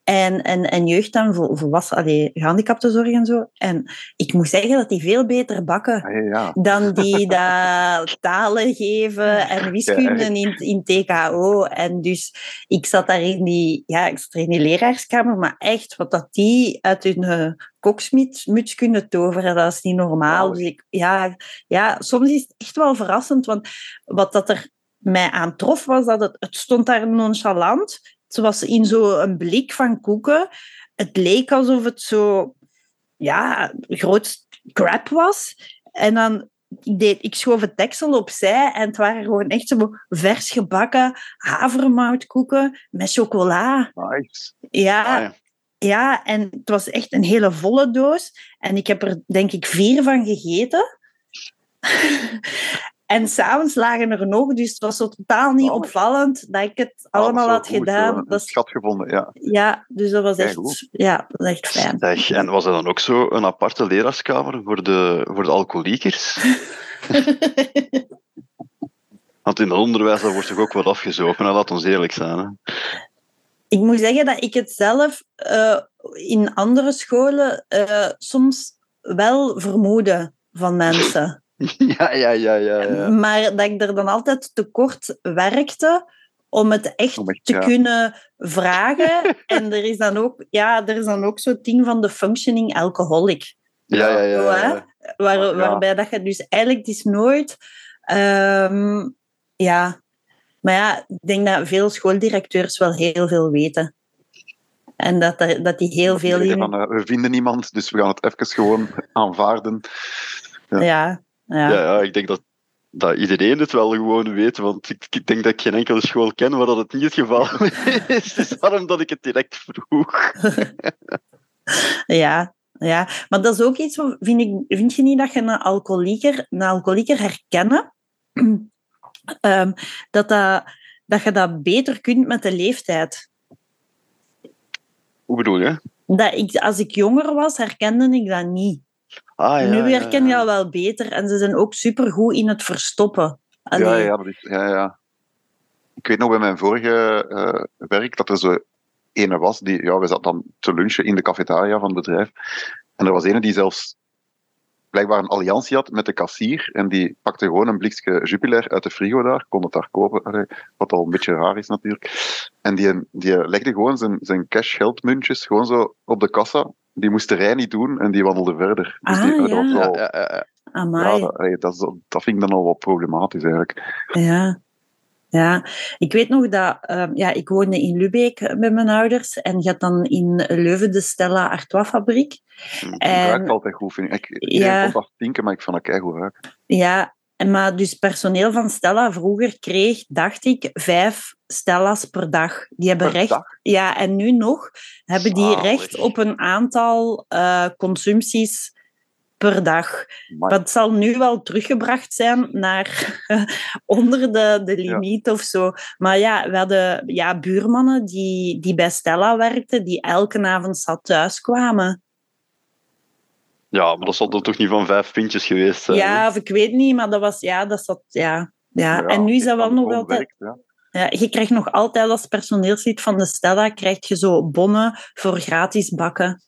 En, en, en jeugd dan voor volwassen, allee, gehandicaptenzorg en zo. En ik moet zeggen dat die veel beter bakken Ah, ja, dan die dat talen geven en wiskunde Ja, in, in TKO. En dus ik zat daar in die, ja, ik zat in die leraarskamer, maar echt wat dat die uit hun uh, koksmuts kunnen toveren, dat is niet normaal. Dus ik, ja, ja, soms is het echt wel verrassend, want wat dat er mij aantrof was dat het, het stond daar nonchalant. Het was in zo'n blik van koeken. Het leek alsof het zo ja, groot crap was. En dan ik, deed, ik schoof het deksel opzij en het waren gewoon echt zo vers gebakken havermoutkoeken met chocola. Nice. Ja, Ah, ja. ja, en het was echt een hele volle doos. En ik heb er denk ik vier van gegeten. En s'avonds lagen er nog, dus het was zo totaal niet Oh. opvallend dat ik het Ah, allemaal zo had gedaan. zo, Dat is- schat gevonden, ja. ja, dus dat was echt, ja, dat was echt fijn. Zeg, en was er dan ook zo een aparte leraarskamer voor de, voor de alcoholiekers? Want in het onderwijs dat wordt toch ook wat afgezopen, hè? laat ons eerlijk zijn. Hè? Ik moet zeggen dat ik het zelf eh, in andere scholen eh, soms wel vermoedde van mensen. Ja, ja, ja, ja. ja. Maar dat ik er dan altijd te kort werkte om het echt te kunnen vragen. en er is dan ook, ja, er is dan ook zo'n ding van de functioning alcoholic. Ja, ja, ja. Waar. Waarbij dat je dus eigenlijk het is nooit... ehm, ja, maar ja, ik denk dat veel schooldirecteurs wel heel veel weten. En dat, er- dat die heel veel in... van, eh, we vinden niemand, dus we gaan het even gewoon aanvaarden. ja. Ja, ja. Ik denk dat, dat iedereen het wel gewoon weet, want ik, ik denk dat ik geen enkele school ken waar dat het niet het geval is. Dus daarom dat ik het direct vroeg. Ja, ja, maar dat is ook iets, wat- vind, ik, vind je niet dat je een alcoholieker, een alcoholieker herkennen, Ehm, dat, dat, dat je dat beter kunt met de leeftijd? Hoe bedoel je? Dat ik, als ik jonger was, herkende ik dat niet. Ah, ja, nu ja, herken je ja. dat wel beter en ze zijn ook supergoed in het verstoppen. Ja, Allee, ja, is, ja, ja. Ik weet nog bij mijn vorige eh, werk dat er zo ene was die, ja, we zaten dan te lunchen in de cafetaria van het bedrijf. En er was ene die zelfs blijkbaar een alliantie had met de kassier. En die pakte gewoon een blikje Jupiler uit de frigo daar, kon het daar kopen, wat al een beetje raar is natuurlijk. En die, die legde gewoon zijn, zijn cash geldmuntjes gewoon zo op de kassa. Die moest de rij niet doen en die wandelde verder. Dus Ah, die, dat ja. wel- ja, ja, ja. amai. ja, dat, dat, dat vind ik dan al wat problematisch eigenlijk. Ja. Ja, ik weet nog dat ehm, ja, ik woonde in Lubeek met mijn ouders en je had dan in Leuven de Stella Artois fabriek. Het En- ruikt altijd goed, vind ik. ik Ja. vond dat stinken, maar ik vond dat keigoed ruiken. Ja, en maar dus personeel van Stella vroeger kreeg, dacht ik, vijf Stella's per dag. Die hebben Per recht, dag? ja, en nu nog hebben die Zalig. recht op een aantal eh, consumpties per dag. Maar Dat zal nu wel teruggebracht zijn naar onder de, de Ja. limiet of zo. Maar ja, we hadden ja, buurmannen die, die bij Stella werkten, die elke avond zat thuis kwamen. Ja, maar dat zal dan toch niet van vijf pintjes geweest zijn? hè? Ja, of ik weet niet, maar dat was, ja, dat zat, ja. Ja, ja, en nu is dat wel nog altijd... werkt, ja. Ja, je krijgt nog altijd als personeelslid van de Stella krijg je zo bonnen voor gratis bakken.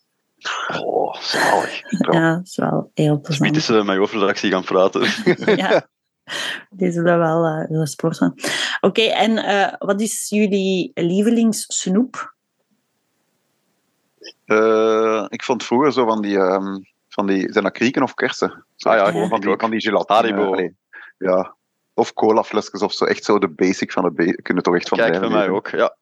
Oh, zalig. Ja, dat is wel heel plezant. eens met mijn hoofdredactie gaan praten. Ja, die zullen wel eh, willen sporten. Oké, en eh, wat is jullie lievelingssnoep? Eh, ik vond vroeger zo van die, ehm, van die zijn dat krieken of kersen? Ah ja, gewoon ik van die, van die gelatine. Haribo. allee, ja. Of colaflesjes of zo. Echt zo de basic van de basic. Kunnen toch echt van Kijk, bij mij ook, ja.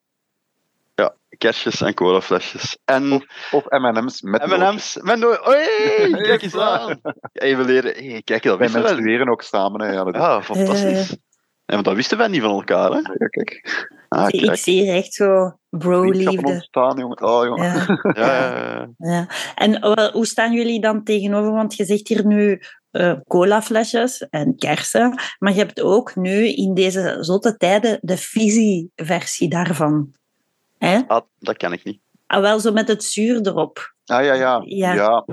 Ja, kerstjes en colaflesjes. En Of M&M's met. M&M's met no Oei, kijk eens aan. Even leren. Hey, kijk, dat Wij menstrueren ook samen. Hè. Ja, dat is, Ja, fantastisch. Ja, maar dat wisten wij niet van elkaar, hè? ja, kijk. Ah, ik zie hier echt zo bro-liefde. ontstaan, jongen. Oh, jongen. Ja, Ja, ja, ja. ja. En hoe staan jullie dan tegenover? Want je zegt hier nu eh colaflesjes en kersen, maar je hebt ook nu in deze zotte tijden de fizzy-versie daarvan. Hè? Ah, dat ken ik niet. Ah, wel zo met het zuur erop. Ah ja, ja. Ja. ja.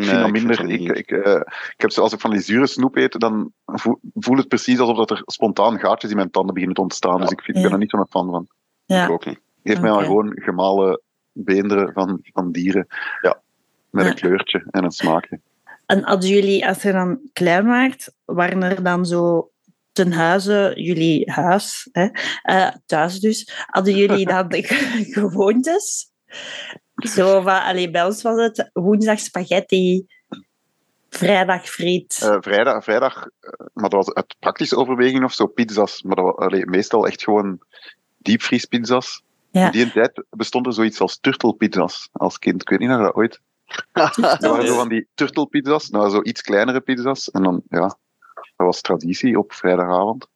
Ik vind dat ik minder. Ik, niet. ik, eh, ik heb als ik van die zure snoep eet, dan voel, voel het precies alsof dat er spontaan gaatjes in mijn tanden beginnen te ontstaan. Dus ik, vind, ik ben er niet zo'n fan van. Ja. Ik ook niet. Geef mij maar gewoon gemalen beenderen van, van dieren. Ja. Met Ja. een kleurtje en een smaakje. En hadden jullie, als je dan klein waart, waren er dan zo ten huize, jullie huis, hè, eh, thuis dus, hadden jullie dan de gewoontes? Zo van, allee, bij ons was het woensdag spaghetti, vrijdag friet. Eh, vrijdag, vrijdag eh, maar dat was uit praktische overweging of zo, pizza's. Maar dat was, allee, meestal echt gewoon diepvriespizza's. Ja. In die tijd bestond er zoiets als turtelpizza's als kind. Ik weet niet of je dat ooit. Er waren zo van die turtelpizza's, nou zo iets kleinere pizza's. En dan, ja, dat was traditie op vrijdagavond.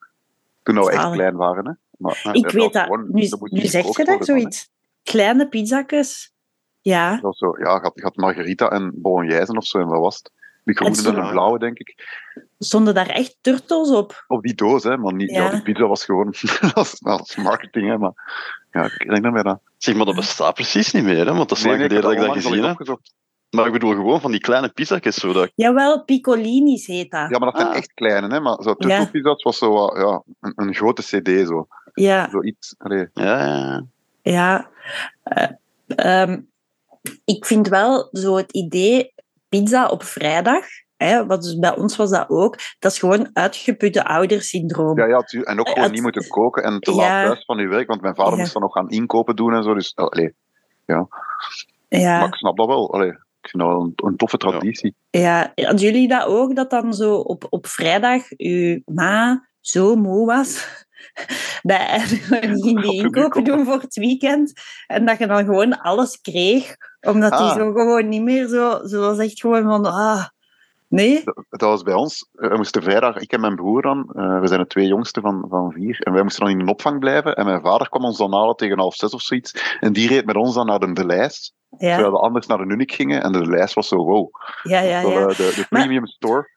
Toen we echt klein waren. Hè. Maar, ik dat weet dat. gewoon- Nu, dat moet nu zeg je dat, hè. zoiets. Kleine pizzakjes. Ja. Dat was zo, ja, je had, je had margarita en bolognese of zo, en dat was het. Die groene zo- en de blauwe, denk ik. Stonden daar echt turtles op? Op die doos, hè, maar niet, ja. Ja. die pizza was gewoon als, als marketing, hè, maar ja, ik denk daarmee dat. Zeg maar, dat bestaat precies niet meer, hè, want dat is lang geleden ik dat heb ik dat gezien heb. opgezocht. Maar ik bedoel gewoon van die kleine pizza's, zo dat Jawel, Piccolinis heet dat. Ja, maar dat zijn Ah. echt kleine, hè, maar zo Ja. turtelpizza's was zo wat, ja, een, een grote cd, zo. Ja, Zoiets. Allee. Ja, ja. ja. Ehm, ik vind wel zo het idee pizza op vrijdag, hè, wat dus bij ons was dat ook, dat is gewoon uitgeputte oudersyndroom. Ja, ja, en ook gewoon Het- niet moeten koken en te Ja. laat thuis van je werk, want mijn vader Ja. moest dan nog gaan inkopen doen en zo. Dus, allee, Ja. Maar ik snap dat wel. Allee, ik vind dat wel een, een toffe traditie. Ja, hadden jullie dat ook, dat dan zo op, op vrijdag uw ma zo moe was, dat niet ging die inkopen doen voor het weekend, en dat je dan gewoon alles kreeg, omdat hij Ah. zo gewoon niet meer zo... Zo was echt gewoon van, ah, nee? Dat, was bij ons. eh, We moesten vrijdag, ik en mijn broer dan, eh, we zijn de twee jongsten van, van vier, en wij moesten dan in een opvang blijven. En mijn vader kwam ons dan halen tegen half zes of zoiets. En die reed met ons dan naar de, de lijst, Ja, terwijl we anders naar de Nunik gingen. En de lijst was zo, wow. ja, ja. Ja. eh, de, Maar- premium store.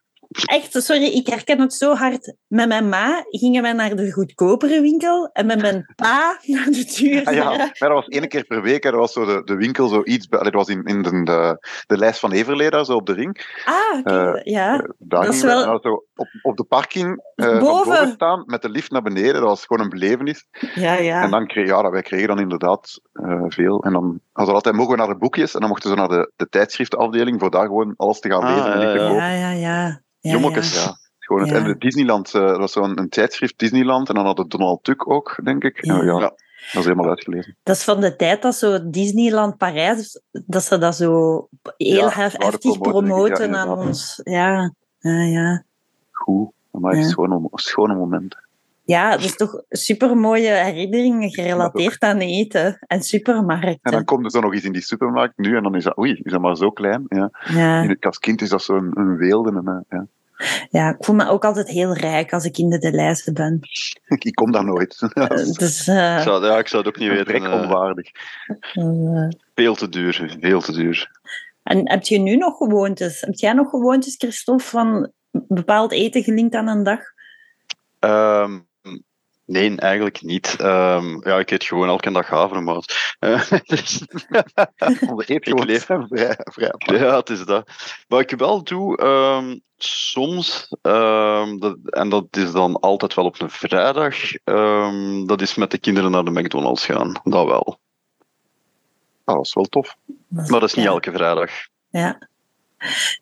Echt, sorry, ik herken het zo hard. Met mijn ma gingen wij naar de goedkopere winkel en met mijn pa naar de duurdere. Ja, maar dat was één keer per week. hè. Dat was zo de, de winkel zo iets. Dat was in, in de, de, de lijst van Everleda, zo op de ring. Ah, oké, ja. Daar Dat is gingen we- wel- dan zo op, op de parking eh, van Boven. boven staan met de lift naar beneden. Dat was gewoon een belevenis. Ja, ja. En dan kreeg, ja, wij kregen dan inderdaad eh, veel. En dan hadden we altijd mogen we naar de boekjes en dan mochten ze naar de, de tijdschriftenafdeling voor daar gewoon alles te gaan Ah, lezen en niet te ja, ja. kopen. Ja, ja, ja. Ja, Jommekes. ja. Ja, gewoon het, Ja. En de Disneyland, eh, dat was zo'n een tijdschrift Disneyland en dan had het Donald Duck ook, denk ik. Ja. Ja, dat is helemaal uitgelezen. Dat is van de tijd dat zo Disneyland Parijs, dat ze dat zo heel heftig promoten, promoten denk ik. Ja, aan ons. Ja, ja, ja. Goed, maar Ja. ja. schone, schone momenten. Ja, dat is toch super mooie herinneringen gerelateerd aan eten en supermarkten. En dan komt er zo nog eens in die supermarkt nu en dan is dat, oei, is dat maar zo klein. Ja. ja. In het- Als kind is dat zo'n een weelde. En, ja. ja, ik voel me ook altijd heel rijk als ik in de, de lijsten ben. Ik kom daar nooit. Eh, Dus, eh, Ik zou, ja, ik zou het ook niet weten. vrek eh, onwaardig. veel te duur, veel te duur. en heb je nu nog gewoontes? Heb jij nog gewoontes, Christophe, van bepaald eten gelinkt aan een dag? Ehm, nee, eigenlijk niet. Ehm, ja, ik eet gewoon elke dag havermout. Eh, dus- Onze eetgewoontes leef- vrij, vrij ja, het is dat. Wat ik wel doe, ehm, soms, ehm, dat, en dat is dan altijd wel op een vrijdag, ehm, dat is met de kinderen naar de McDonald's gaan. Dat wel. Ah, dat is wel tof. Maar dat is niet Ja. elke vrijdag. Ja.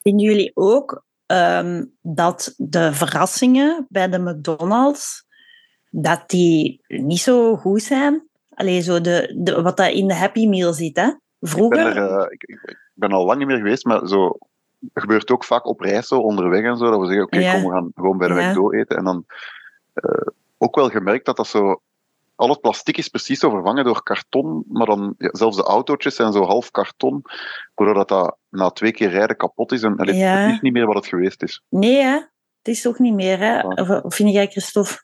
Vinden jullie ook ehm, dat de verrassingen bij de McDonald's dat die niet zo goed zijn? Allee, zo de, de, wat dat in de Happy Meal zit, hè? Ik ben, Vroeger? er, eh, ik, ben al lang niet meer geweest, maar zo, het gebeurt ook vaak op reis zo, onderweg en zo. Dat we zeggen, oké, Ja. kom, we gaan gewoon bij de Ja. McDo eten. En dan eh, ook wel gemerkt dat dat zo... Al het plastic is precies zo vervangen door karton, maar dan ja, zelfs de autootjes zijn zo half karton, doordat dat na twee keer rijden kapot is. En allee, Ja. het is niet meer wat het geweest is. Nee, hè? Het is toch niet meer, hè? Ja. Of, of vind jij, Christophe?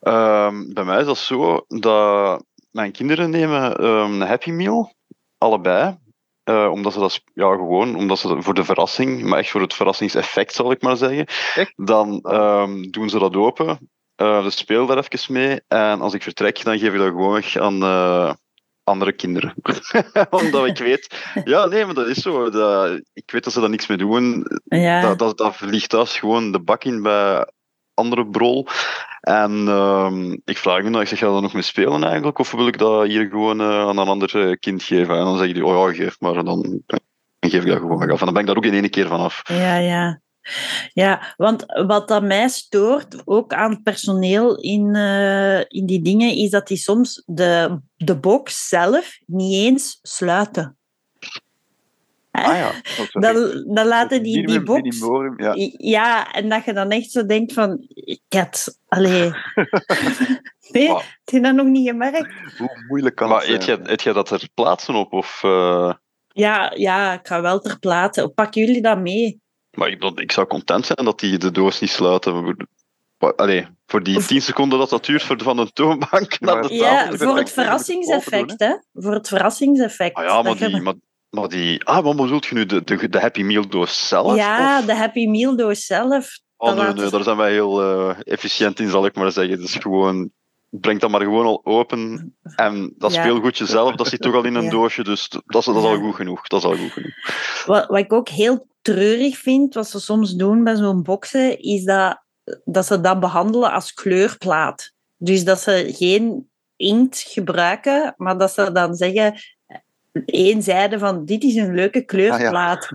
Ehm, bij mij is dat zo dat mijn kinderen nemen ehm, een Happy Meal, allebei. Eh, omdat ze dat ja, gewoon, omdat ze dat voor de verrassing, maar echt voor het verrassingseffect zal ik maar zeggen. Echt? Dan ehm, doen ze dat open. dus speel daar even mee. En als ik vertrek, dan geef ik dat gewoon weg aan eh, andere kinderen. omdat ik weet, ja, nee, maar dat is zo. Dat, ik weet dat ze daar niks mee doen. Ja. Dat, dat, dat vliegt thuis gewoon de bak in bij andere brol. En ehm, ik vraag me dan, ik zeg, ga je nog mee spelen eigenlijk? Of wil ik dat hier gewoon eh, aan een ander eh, kind geven? En dan zeggen die, oh ja, geef maar. En dan, geef ik dat gewoon weg af. En dan ben ik daar ook in één keer van af. Ja, ja. Ja, want wat dat mij stoort, ook aan personeel in, eh, in die dingen, is dat die soms de, de box zelf niet eens sluiten. Ah ja. Dan, dan laten die die box... ja. Ja, en dat je dan echt zo denkt van... Ik had... Allee... nee, Wauw. heb je dat nog niet gemerkt? Hoe moeilijk kan Maar het zijn? jij, eet jij dat er plaatsen op? Of, eh, Ja, ja, ik ga wel ter plaatse. Pakken jullie dat mee? maar ik, dat, ik zou content zijn dat die de doos niet sluiten. Allee, voor die Of- 10 seconden dat dat duurt voor, van de toonbank naar de ja, tafel. Ja, voor het verrassingseffect, hè? Voor het verrassingseffect. Ah ja, maar, die, maar Maar die... Ah, wat bedoelt je nu? De, de, de Happy Meal doos zelf? ja, of? de Happy Meal doos zelf. Oh, dat nee, nee, daar zijn wij heel eh, efficiënt in, zal ik maar zeggen. Dus gewoon... Breng dat maar gewoon al open. En dat Ja. speelgoedje zelf, dat zit toch al in een Ja. doosje. Dus dat is, dat is al goed genoeg. Dat is al goed genoeg. Wat, wat ik ook heel treurig vind, wat ze soms doen bij zo'n boxen, is dat, dat ze dat behandelen als kleurplaat. Dus dat ze geen inkt gebruiken, maar dat ze dan zeggen één zijde van dit is een leuke kleurplaat.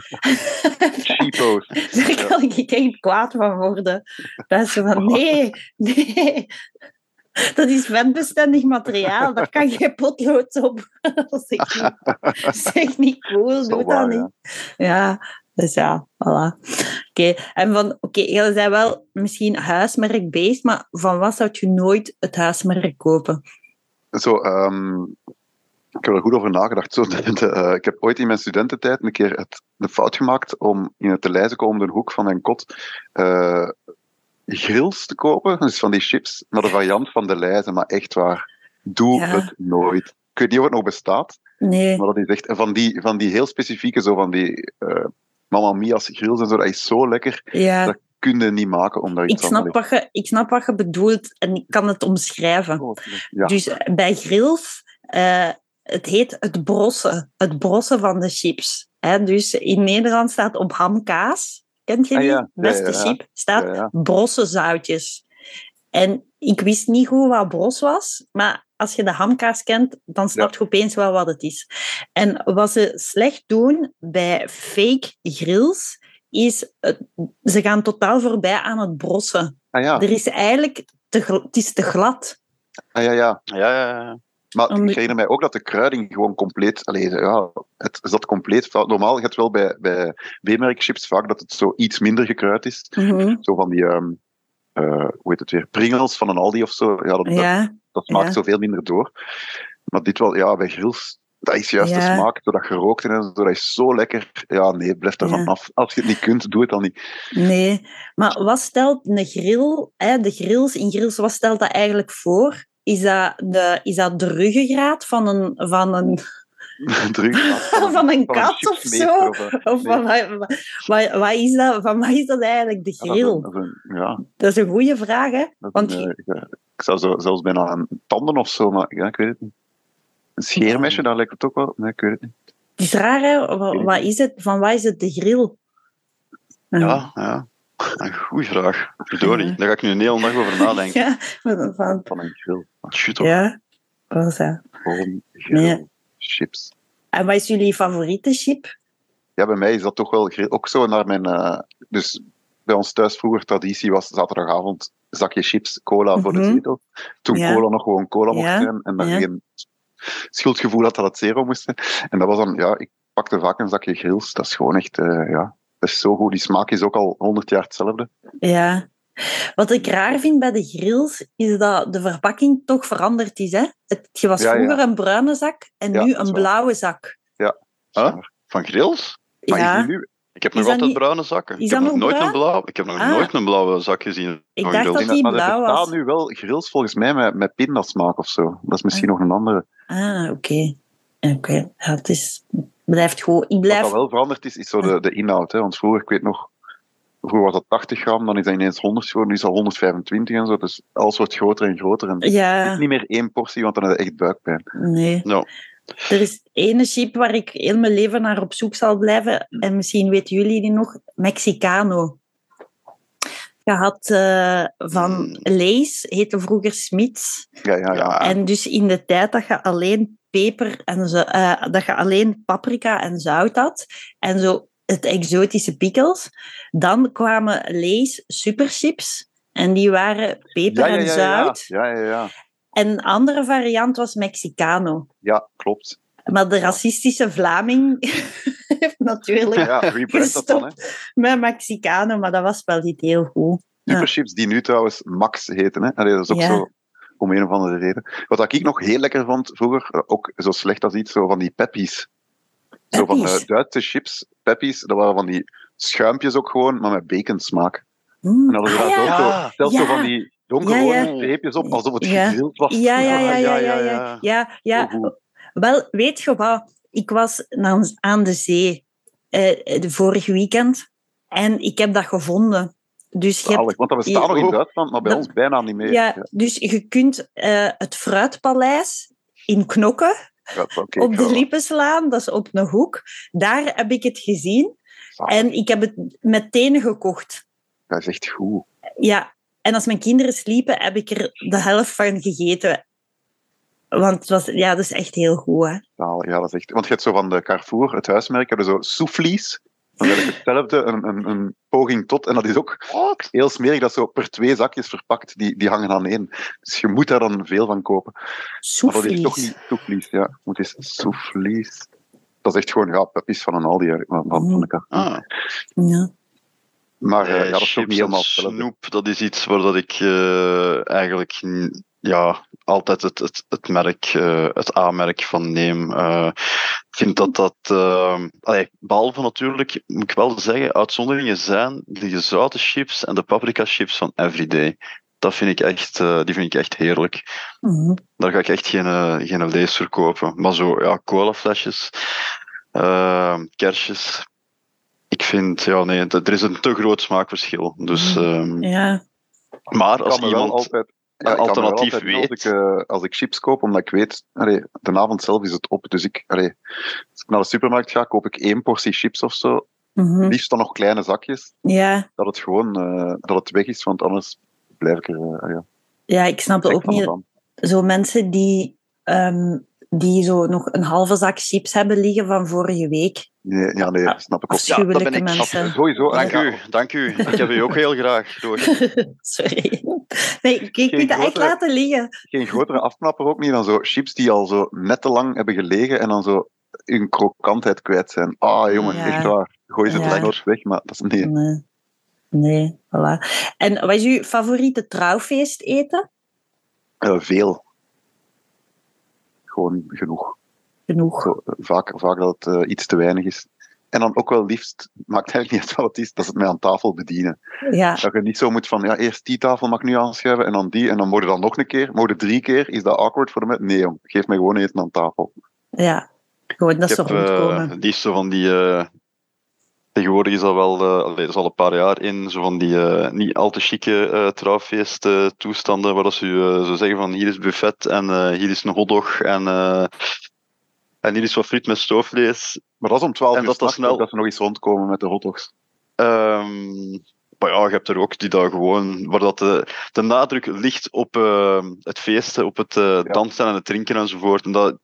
Cheapo's. Daar kan ik echt kwaad van worden. Dat is van, nee, nee. Dat is vetbestendig materiaal. Daar kan geen potlood op. Dat is echt niet, dat is echt niet cool. Doe dat niet. ja. Dus ja, voilà. Oké, en van, oké, jij bent wel misschien huismerkbeest, maar van wat zou je nooit het huismerk kopen? Zo, ehm, ik heb er goed over nagedacht. Zo, de, de, eh, ik heb ooit in mijn studententijd een keer het, de fout gemaakt om in het te lijzen om de hoek van mijn kot eh, grills te kopen. Dus van die chips, maar de variant van de lijzen. Maar echt waar, doe Ja. het nooit. Ik weet niet of het nog bestaat, Nee, maar dat is echt... Van die, van die heel specifieke, zo van die uh, Mamma Mia's grills en zo, dat is zo lekker. ja. Dat kun je niet maken om daar Ik iets snap, wat je, ik snap wat je bedoelt en ik kan het omschrijven. Ja, Dus bij grills, eh, het heet het brossen. Het brossen van de chips. Hè? Dus in Nederland staat op hamkaas, kent je Ah, die? Ja, Beste ja, ja. chip, staat ja, ja. brosse zoutjes. En ik wist niet goed wat bros was, maar als je de hamkaas kent, dan snap je opeens wel wat het is. En wat ze slecht doen bij fake grills, is het- ze gaan totaal voorbij aan het brossen. Ah, ja. Er is eigenlijk te, het is te glad. Ah, ja, ja. Ja, ja, ja. Maar ik herinner mij ook dat de kruiding gewoon compleet... Allee, ja, het zat compleet. Normaal, hebt wel bij, bij B-merkchips vaak dat het zo iets minder gekruid is. Mhm. Zo van die... ehm, eh, hoe heet het weer? Pringles van een Aldi of zo. Ja, dat, dat, Ja, dat smaakt ja. zoveel minder door. Maar dit wel... Ja, bij grills... Dat is juist de smaak, zo dat gerookt en zo, dat is zo lekker. Ja, nee, blijf daar Ja. vanaf. Als je het niet kunt, doe het dan niet. nee. Maar wat stelt een grill, hè, de grills in grills, wat stelt dat eigenlijk voor? Is dat de, is dat de ruggengraat van een, van een, Druk. van een kat of zo? Of Nee. van, wat, wat, is dat, van wat is dat eigenlijk, de Ja, dat is grill? een- dat is een- ja, Dat is een goede vraag, hè? Want een, eh, ik zou zo, zelfs bijna een tanden of zo, maar ja, ik weet het niet. Een scheermesje, daar lijkt het ook wel. Nee, ik weet het niet. het is raar, hè? Wat, wat is het? Van wat is het, de grill? Ja, ja. Een goeie vraag. Verdorie, Ja. daar ga ik nu een hele dag over nadenken. Ja, van, van- Van een grill. Toch. ja. Wat is dat? Gewoon grill. Nee. Chips. En wat is jullie favoriete chip? Ja, bij mij is dat toch wel grill. Ook zo naar mijn. eh, dus bij ons thuis vroeger traditie was zaterdagavond zakje chips, cola voor de Mhm. zetel. Toen Ja. cola nog gewoon cola mocht Ja. zijn en dan Ja. geen schuldgevoel had dat het zero moest zijn. En dat was dan, ja, ik pakte vaak een zakje grills. Dat is gewoon echt, eh, ja, dat is zo goed. Die smaak is ook al honderd jaar hetzelfde. Ja. Wat ik raar vind bij de grills, is dat de verpakking toch veranderd is. Hè? Het, je was Ja, ja. vroeger een bruine zak en Ja, nu een blauwe zak. Huh? Van grills? Maar ja, nu, Ik heb Is nog dat altijd niet- bruine zakken. is Ik heb dat nog nooit een bruin? blauw. Ik heb nog Ah. nooit een blauwe zak gezien. Ik dacht grills. dat die maar blauw bestaan was. nu wel grills volgens mij met, met pindasmaak of zo. Dat is misschien nog een andere. Ah, oké. Oké, ja, het is, blijft gewoon. Ik Wat dat wel veranderd is, is zo de, de inhoud. Hè? Want vroeger, ik weet nog, vroeger was dat 80 gram, dan is dat ineens 100 geworden, nu is dat 125 en zo. Dus alles wordt groter en groter. En het is niet meer één portie, want dan heb je echt buikpijn. nee. Nou, Er is ene chip waar ik heel mijn leven naar op zoek zal blijven. En misschien weten jullie die nog. Mexicano. Je had eh, van Mm. Lees, heette vroeger Smits. Ja, ja. ja. En dus in de tijd dat je alleen peper en zo, eh, dat je alleen paprika en zout had, en zo het exotische pickles, dan kwamen Lees superchips. En die waren peper ja, ja, en zout. Ja, ja, ja. ja. En een andere variant was Mexicano. Ja, klopt. Maar de racistische Vlaming heeft natuurlijk Ja. Hè. met Mexicano, maar dat was wel niet heel goed. Superchips die nu trouwens Max heten. Hè. Allee, dat is ook zo om een of andere reden. Wat ik nog heel lekker vond vroeger, eh, ook zo slecht als iets, zo van die peppies. Zo van de Duitse chips, peppies, dat waren van die schuimpjes ook gewoon, maar met baconsmaak. Mm. En dan hadden ze Ah, daar ja. zo, Ja. zelfs Ja. zo van die donkerrode Ja, ja. streepjes op, alsof het Ja. gegrild was. Ja, ja, ja, Ja, ja, ja, ja. Wel, weet je wat? ik was aan, aan de zee eh, de vorige weekend en ik heb dat gevonden. Dus je hebt, want dat bestaat nog in Duitsland, maar bij Dat- ons bijna niet meer. ja, dus je kunt eh, het Fruitpaleis in Knokken op de Liepenslaan, dat is op een hoek. Daar heb ik het gezien zalig. en ik heb het meteen gekocht. Dat is echt goed. Ja, en als mijn kinderen sliepen, heb ik er de helft van gegeten. Want het was, ja, dat is echt heel goed. Hè? Ja, dat is echt... Want je hebt zo van de Carrefour, het huismerk, hebben zo soufflies. Dan heb je hetzelfde, een, een, een poging tot. En dat is ook heel smerig, dat is zo per twee zakjes verpakt. Die, die hangen aan één. Dus je moet daar dan veel van kopen. Maar dat is toch Soeflies. niet soufflies, ja. Het moet eens. Dat is echt gewoon, ja, puppies van een Aldi, van, van van de Carrefour. Ah, Ja. Maar eh, eh, ja, dat is chips niet helemaal snoep, dat is iets waar dat ik eh, eigenlijk ja, altijd het, het, het merk, eh, het A-merk van neem. Eh, ik vind dat dat, eh, allee, behalve natuurlijk, moet ik wel zeggen, uitzonderingen zijn de gezouten chips en de paprika chips van Everyday. Dat vind ik echt, eh, die vind ik echt heerlijk. Mhm. Daar ga ik echt geen, geen lees voor kopen. Maar zo, ja, colaflesjes, kersjes. Ik vind, ja, nee, er is een te groot smaakverschil. Dus, ehm, ja. maar als iemand altijd, alternatief altijd weet. Als ik, eh, als ik chips koop, omdat ik weet, allee, de avond zelf is het op. Dus ik, allee, als ik naar de supermarkt ga, koop ik één portie chips of zo. Mhm. Liefst dan nog kleine zakjes. ja. Dat het gewoon eh, dat het weg is, want anders blijf ik er eh, ja, ja, ik snap gek ook niet. van. Zo mensen die, ehm, die zo nog een halve zak chips hebben liggen van vorige week. Nee, ja, nee, dat snap ik ook. Ja, dat ben ik. mensen. Sowieso. Dank Ja, u, dank u. Ik heb u ook heel graag door. Sorry. Nee, ik, Geen moet dat echt laten liggen. Geen grotere afknapper ook niet dan zo chips die al zo net te lang hebben gelegen en dan zo hun krokantheid kwijt zijn. Ah, jongen, Ja. echt waar. Gooi ze het lekker weg, maar dat is nee. Nee. Nee, voilà. En wat is uw favoriete trouwfeest eten? Eh, veel. Gewoon genoeg. Genoeg. Zo, eh, vaak, vaak dat het eh, iets te weinig is. En dan ook wel liefst, maakt eigenlijk niet uit wat het is, dat ze het mij aan tafel bedienen. Ja, Dat je niet zo moet van, ja, eerst die tafel mag ik nu aanschuiven en dan die, en dan moet je dan nog een keer, moet je drie keer, is dat awkward voor mensen? Nee, jong, geef mij gewoon eten aan tafel. ja. Gewoon dat ze heb eh, rondkomen. die is zo van die. eh, tegenwoordig is dat wel, dat is al een paar jaar in, zo van die eh, niet al te chique trouwfeest eh, toestanden, waar ze uh, zo zeggen van hier is buffet en hier is een hotdog en, en hier is wat friet met stoofvlees. Maar dat is om 12 En uur dat dat snel- dat ze nog eens rondkomen met de hotdogs. Ehm, maar ja, je hebt er ook die daar gewoon, waar dat de, de nadruk ligt op het feesten, op het dansen en het drinken enzovoort. En dat,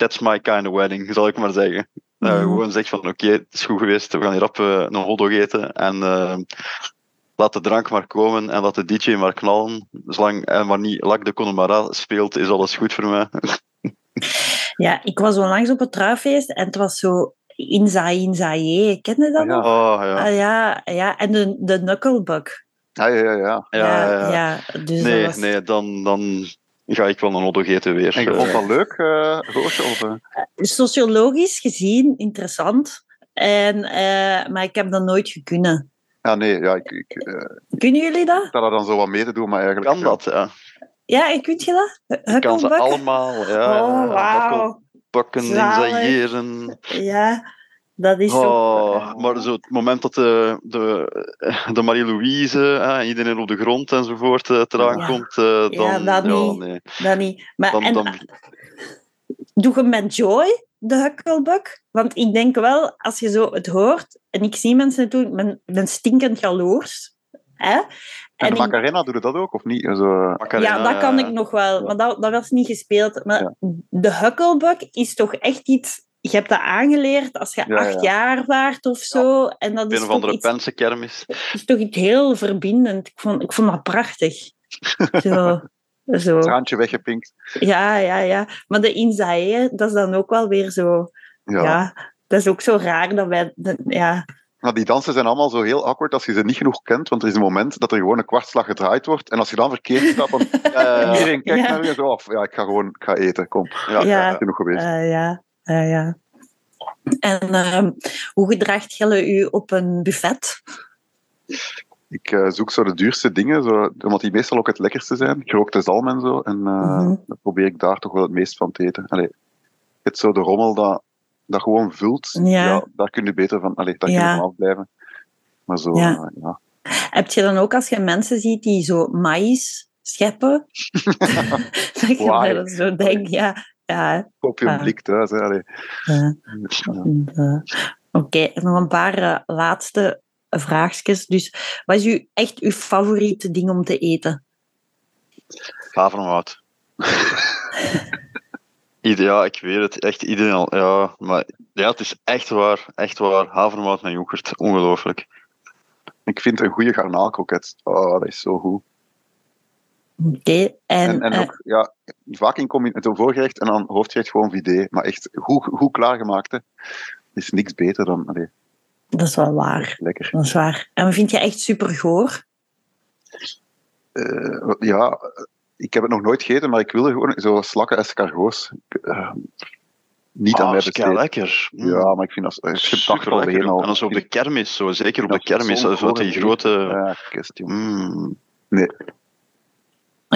that's my kind of wedding, zal ik maar zeggen. Je Mhm. gewoon zegt van, oké, het is goed geweest, we gaan hier op eh, een hotdog eten en eh, laat de drank maar komen en laat de DJ maar knallen. Zolang en maar niet Lac de Connemara speelt, is alles goed voor mij. Ja, ik was onlangs op een trouwfeest en het was zo Inza Inzaye. Ken je dat Ah, ja. nog? Oh ja. Ah, ja, ja. En de, de knucklebug. Ja, ja, ja. ja. Ja, ja, ja. Dus Nee, dat was... nee, dan, dan ga ik wel een eten weer. En je Eh, vond dat leuk, eh Roosje? Of, eh? Sociologisch gezien interessant. En, eh, maar ik heb dat nooit gekunnen. Ja, nee, ja, ik, ik eh, Kunnen jullie dat? sta daar dan zo wat mee te doen, maar eigenlijk... kan dat, ja. Ja, kunt je dat? Ik kan ze allemaal. Ja, Oh, wauw. Ja, dat is zo... Oh, maar zo het moment dat de, de, de Marie-Louise, eh, iedereen op de grond enzovoort, eh, eraan Ja. komt, eh, dan... Ja, dat niet. nee. Dat niet. Maar, Dan, en, dan, Doe je met Joy, de Huckelbug? Want ik denk wel, als je zo het hoort, en ik zie mensen het doen, ik ben, ben stinkend jaloers. Hè? En de ik- Macarena doet dat ook, of niet? Zo, Macarena, ja, dat kan eh, ik nog wel, Ja. maar dat, dat was niet gespeeld. Maar Ja. de Huckelbug is toch echt iets... Je hebt dat aangeleerd als je Ja, acht ja. jaar waart of zo. En dat is of andere iets, Pense kermis. is toch iets heel verbindend. Ik vond, ik vond dat prachtig. Zo. zo. traantje weggepinkt. Ja, ja, ja. Maar de Inzae, dat is dan ook wel weer zo... Ja. Dat is ook zo raar dat wij... ja, Maar die dansen zijn allemaal zo heel awkward als je ze niet genoeg kent, want er is een moment dat er gewoon een kwartslag gedraaid wordt. En als je dan verkeerd staat, dan Eh, iedereen kijkt Ja. naar je zo af. Ja, ik ga gewoon ik ga eten, kom. ja. Genoeg geweest. eh, ja, eh, ja. En ehm, hoe gedraagt jullie u op een buffet? Ik eh, zoek zo de duurste dingen, zo, omdat die meestal ook het lekkerste zijn. Gerookte zalm en zo. En eh Mhm. dan probeer ik daar toch wel het meest van te eten. Allee, het zo de rommel dat dat gewoon vult, Ja. ja. daar kun je beter van, allee, daar kun je Ja. van afblijven. Maar zo, Ja. eh, ja. Heb je dan ook als je mensen ziet die zo maïs scheppen? dat je dan zo denkt, ja, ja. Koop je blik thuis. Hè, ja. Ja. Eh, Oké, nog een paar eh, laatste vraagjes. Dus wat is uw, echt uw favoriete ding om te eten? Havermout. Ideaal, ik weet het. Echt ideaal. Ja, maar ja, het is echt waar. Echt waar. Havermout met yoghurt. Ongelooflijk. Ik vind een goede garnaalkroket. Oh, dat is zo goed. Oké, en, En, en eh, ook, ja, vaak in combinatie, voorgerecht en dan hoofdgerecht gewoon vidé. Maar echt goed, goed klaargemaakt. hè. Er is niks beter dan, allee, dat is wel waar. lekker. Dat is waar. En vind je echt super goor? Eh, ja, ik heb het nog nooit gegeten, maar ik wilde gewoon zo slakken escargots. Eh, niet aan Ah, mij is besteed. lekker. Ja, maar ik vind dat als je dacht Super alleen lekker. al. En dan zo op de kermis, zo. zeker op Ja, de kermis. Zo die grote. Ja, kist, joh.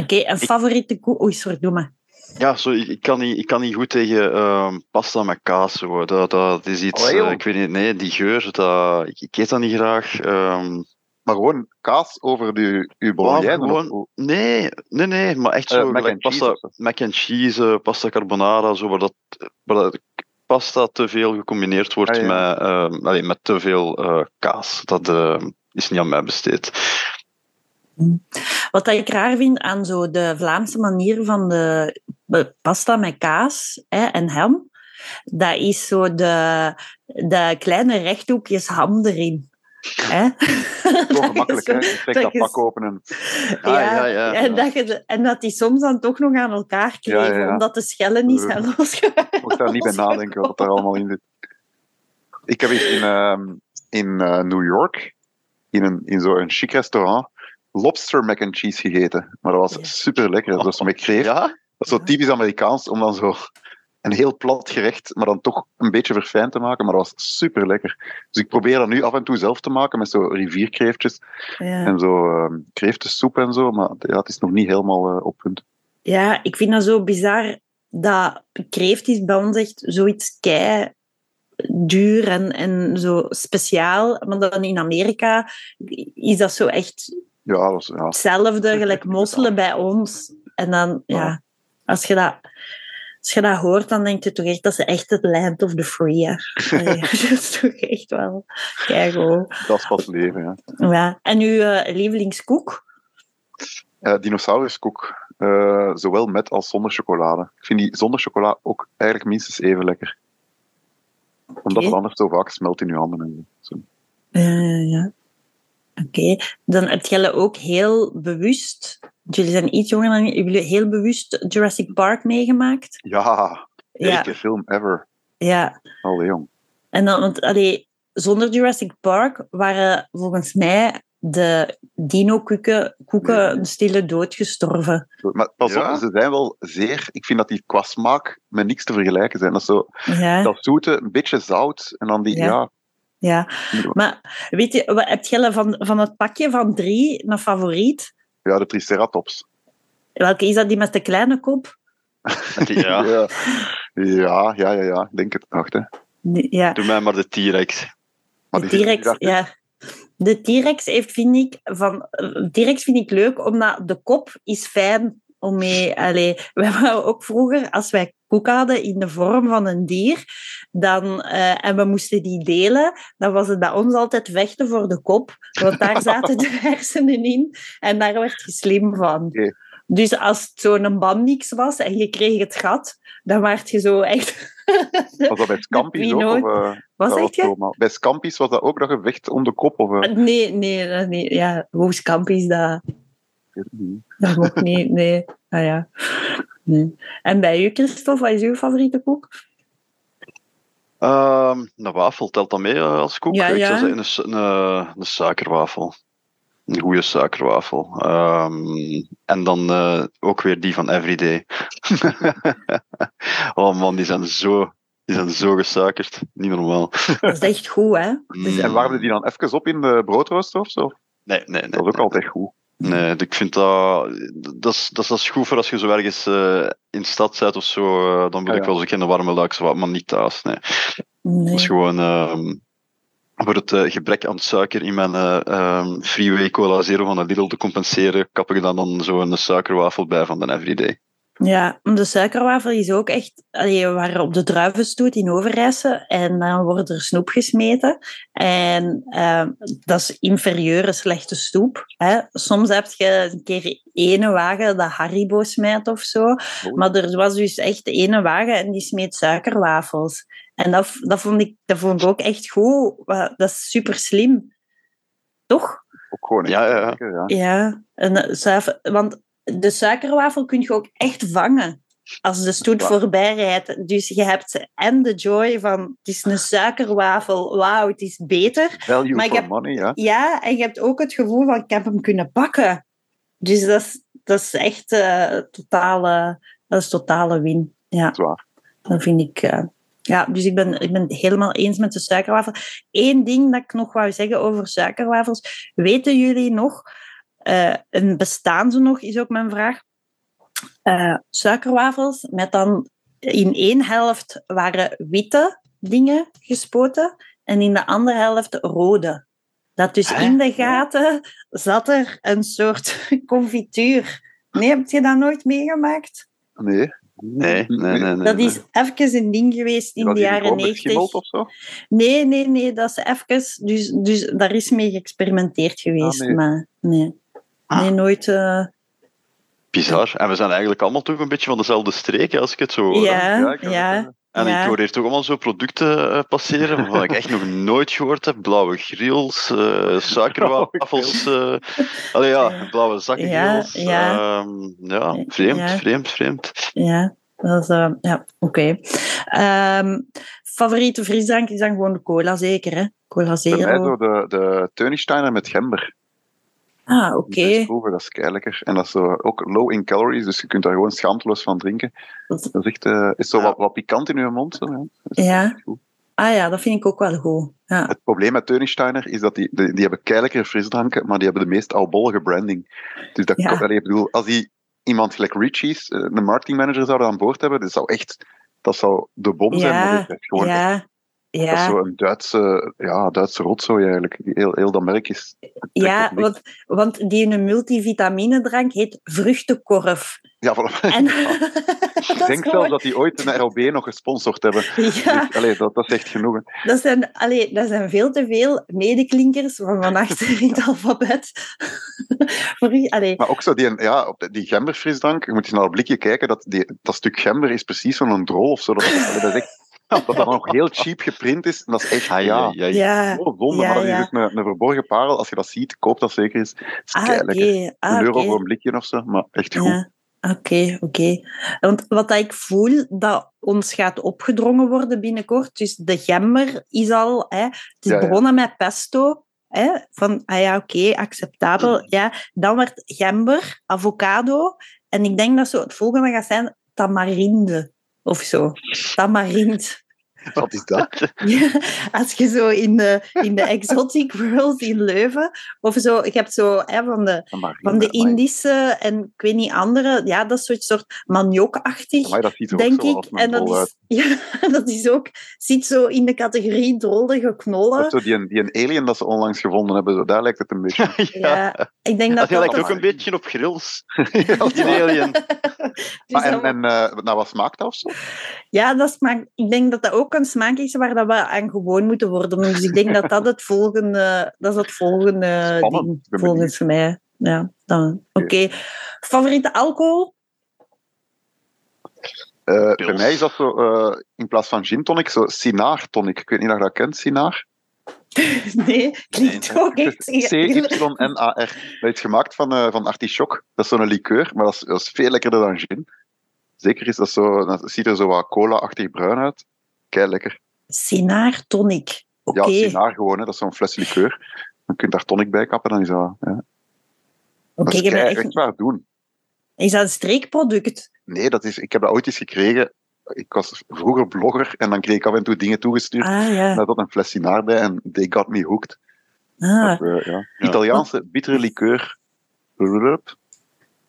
Oké, een favoriete koe... Oei, sorry, doe maar. Ja, zo, ik, kan niet, ik kan niet goed tegen ehm, pasta met kaas. Zo. Dat, dat is iets, Oh, eh, ik weet niet, nee, die geur, dat, ik, ik eet dat niet graag. ehm, Maar gewoon kaas over de, uw bolognese. nee, nee, nee, maar echt Eh, zo mac gelijk and cheese pasta, mac and cheese, eh, pasta carbonara, zo, waar, dat, waar dat pasta te veel gecombineerd wordt Ah, ja. met, ehm, allee, met te veel eh, kaas. Dat eh, is niet aan mij besteed. Wat ik raar vind aan zo de Vlaamse manier van de pasta met kaas hè, en ham, dat is zo de, de kleine rechthoekjes ham erin. Hè? Zo gemakkelijk, hè? Zo- Je trekt dat pak open en... Ah, ja, ja, En, ja. dat je, en dat die soms dan toch nog aan elkaar kleven, Ja, ja, ja. omdat de schellen niet zijn. Ik mocht daar niet bij nadenken wat er allemaal in zit. Ik heb eens in, ehm, in eh, New York, in, een, in zo'n chic restaurant, lobster mac and cheese gegeten. Maar dat was Ja. super lekker. Dat was met kreeft. Ja? Dat is zo typisch Amerikaans, om dan zo een heel plat gerecht, maar dan toch een beetje verfijnd te maken. Maar dat was super lekker. Dus ik probeer dat nu af en toe zelf te maken met zo rivierkreeftjes Ja. en zo ehm kreeftensoep en zo. Maar ja, het is nog niet helemaal eh, op punt. Ja, ik vind dat zo bizar. Dat kreeft is bij ons echt zoiets kei duur en, en zo speciaal. Maar dan in Amerika is dat zo echt Ja, dat ja. hetzelfde, gelijk mosselen bij ons. En dan, ja, Ja. als je dat... Als je dat hoort, dan denk je toch echt dat ze echt het land of the free hè. Allee, dat is toch echt wel keigoed. dat is pas leven. Ja. Ja. En uw eh, lievelingskoek? Eh, dinosauruskoek. Eh, zowel met als zonder chocolade. Ik vind die zonder chocola ook eigenlijk minstens even lekker. Omdat het anders zo vaak smelt in je handen. En zo. Eh, ja. Oké, dan heb jij ook heel bewust, jullie zijn iets jonger dan jullie, heel bewust Jurassic Park meegemaakt. Ja, Ja, beste film ever. ja. Allee, jong. En dan, want allee, zonder Jurassic Park waren volgens mij de dino-koeken koeken een stille dood gestorven. Maar pas Ja? op, ze zijn wel zeer... Ik vind dat die qua smaak met niks te vergelijken zijn. Dat is zo, Ja, dat zoete, een beetje zout. En dan die, Ja. ja... ja. Maar weet je, wat, heb jij van, van het pakje van drie een favoriet? Ja, de Triceratops. Welke is dat, die met de kleine kop? Ja. ja, ja, ja, ja, denk het. Wacht, hè. Ja. Doe mij maar de T-Rex. Maar De T-Rex, ja. De T-Rex heeft, vind ik, van... T-Rex vind ik leuk, omdat de kop is fijn om mee... Allee, we hebben ook vroeger, als wij koek hadden in de vorm van een dier, dan, eh, en we moesten die delen, dan was het bij ons altijd vechten voor de kop, want daar zaten de hersenen in en daar werd je slim van. Dus als het zo'n bandix was en je kreeg het gat, dan werd je zo echt... Was dat bij Scampi's ook? Of, eh, was je? zo, maar Bij Scampi's was dat ook nog een vecht om de kop? Of, eh, Nee, nee, dat niet. Ja, Wooskamp is dat... niet. Dat mag niet, nee. Ah, ja. nee. En bij u, Christophe, wat is uw favoriete koek? Ehm een wafel, telt dat mee eh, als koek? Ja, Ik ja. zou zeggen een, su- een, eh, een suikerwafel. Een goede suikerwafel. Ehm, en dan eh, ook weer die van Everyday. oh man, die zijn zo, die zijn zo gesuikerd. Niet normaal. Dat is echt goed, hè? Mm. En warmde die dan even op in de broodrooster of zo? Nee, nee, nee. Dat is ook altijd goed. Nee, ik vind dat... Dat is, dat is goed voor als je zo ergens uh, in de stad bent of zo. Uh, dan wil Ah, ik ja. wel eens een warme luik, zo wat, maar niet thuis. Nee. Nee. Dat is gewoon... ehm, voor het eh, gebrek aan suiker in mijn eh ehm, Freeway Cola Zero van de Lidl te compenseren, kap ik dan, dan zo'n suikerwafel bij van de Everyday. Ja, de suikerwafel is ook echt... Allee, we waren op de druivenstoet in Overijsse en dan wordt er snoep gesmeten. En ehm, dat is inferieure slechte snoep. Hè. Soms heb je een keer ene wagen dat Haribo smijt of zo. Maar er was dus echt ene wagen en die smeet suikerwafels. En dat, dat, vond, ik, dat vond ik ook echt goed. Dat is super slim. Toch? Ook gewoon echt Ja, ja, ja. ja. Ja, en, eh, want de suikerwafel kun je ook echt vangen als de stoet voorbij rijdt. Dus je hebt en de joy van het is een suikerwafel, wauw, het is beter. Value Maar for heb- money, ja. Ja, en je hebt ook het gevoel van ik heb hem kunnen pakken. Dus dat is, dat is echt eh, totale, dat is totale win. Ja, Dat is waar. dat vind ik. eh, ja, dus ik ben, ik ben het helemaal eens met de suikerwafel. Eén ding dat ik nog wou zeggen over suikerwafels. Weten jullie nog, eh, en bestaan ze nog, is ook mijn vraag. Eh, suikerwafels met dan in één helft waren witte dingen gespoten en in de andere helft rode. Dat dus Hè? in de gaten zat er een soort confituur. Nee, heb je dat nooit meegemaakt? Nee. Nee, nee, nee. nee, Dat nee. is even een ding geweest in Was de jaren gewoon 90. beschimmeld of zo? Nee, nee, nee, dat is even. Dus, dus daar is mee geëxperimenteerd geweest. Ah, nee. Maar nee. Ah. Nee, nooit. eh, Bizar. En we zijn eigenlijk allemaal toch een beetje van dezelfde streken, als ik het zo hoor. ja, ik ja, En Ja. ik hoor hier toch allemaal zo producten eh, passeren waarvan ik echt nog nooit gehoord heb. Blauwe grills, eh suikerwafels. eh allee, ja, blauwe zakken Ja, grills. ja. Ehm, ja, vreemd, Ja. vreemd, vreemd. ja. Dat is, ja, oké. Ehm, favoriete frisdrank is dan gewoon de cola, zeker, hè? Cola Bij mij Zero. zo de, de met gember. Ah, oké. Proeven, dat is lekker. En dat is zo, ook low in calories, dus je kunt daar gewoon schaamteloos van drinken. Dat- Dat is echt eh, is zo Ja. wat, wat pikant in je mond. Zo, ja. Dat. Ah ja, dat vind ik ook wel goed. Ja. Het probleem met Teunsteiner is dat die, die, die hebben frisdranken, maar die hebben de meest albollige branding. Dus dat, Ja. allee, ik bedoel, als die iemand gelijk Richie's, eh, een marketingmanager zouden aan boord hebben, dat zou echt dat zou de bom zijn. Ja, dat is gewoon Ja, Dat is ja, zo een Duitse, ja, Duitse rotzooi eigenlijk. Heel, heel dat merk is. ja want, want die een multivitaminedrank heet vruchtenkorf. Ja, voilà. En, Ik denk zelfs dat die ooit een ROB nog gesponsord hebben. Ja, Dus, allee, dat, dat is echt genoeg. hè. dat zijn, allee, dat zijn veel te veel medeklinkers van van achter in het alfabet. Voor u, allee, Maar ook zo die, ja, die gemberfrisdrank, je moet eens naar het blikje kijken, dat, die, dat stuk gember is precies zo'n drol of zo. Dat, allee, dat is echt, dat dat nog heel cheap geprint is. En dat is echt, Ai, ja, ja. zo'n zonde. Ja, maar dat is een, een verborgen parel. Als je dat ziet, koop dat zeker eens. Het is Ah, oké. Ah, Een euro voor een blikje of zo, maar echt goed. Ja, oké, oké. Want wat ik voel dat ons gaat opgedrongen worden binnenkort, dus de gember is al, hè, het is Ja, ja. begonnen met pesto, hè, van, ah ja, oké, acceptabel. Ja, dan werd gember, avocado, en ik denk dat zo het volgende gaat zijn tamarinde of zo. Tamarind. Wat is dat? Ja, als je zo in de, in de exotic world in Leuven, of zo, je hebt zo hè, van de van de Indische en ik weet niet andere. Ja, dat is zo'n soort maniokachtig, denk ik. als En dat uit. is, ja, dat is ook, zit zo in de categorie drollige Dat knollen. zo die, die een alien dat ze onlangs gevonden hebben, zo, daar lijkt het een beetje. Ja, ik denk dat Dat dat... lijkt ook een beetje op grills. Ja, Die alien. dus maar en, en eh, nou, wat smaakt dat of zo? ja, dat smaakt, ik denk dat dat ook een smaak is waar dat we aan gewoon moeten worden. Dus ik denk dat dat het volgende, dat is het volgende Spannend. ding, volgens mij. Ja, dan. Oké. Favoriete alcohol? Eh, bij mij is dat zo, eh, in plaats van gin tonic, zo Sinaar tonic. Ik weet niet of je dat kent, Sinaar. Nee, klinkt ook echt... C-Y-N-A-R. Dat is gemaakt van, eh van artichok. Dat is zo'n liqueur, maar dat is, dat is veel lekkerder dan gin. Zeker is dat zo, dat ziet er zo wat cola-achtig bruin uit. Kei lekker. Sinaar tonic. Oké. Ja, Sinaar gewoon, hè. dat is zo'n fles liqueur. Dan kun je daar tonic bij kappen, dan is dat... Ja. Oké, dat is ik kei- echt- echt waar doen. Is dat een streekproduct? Nee, dat is, ik heb dat ooit eens gekregen. Ik was vroeger blogger en dan kreeg ik af en toe dingen toegestuurd. Ah ja. Daar zat een fles Sinaar bij en they got me hooked. Ah, Dat, eh, ja. Italiaanse bittere liqueur.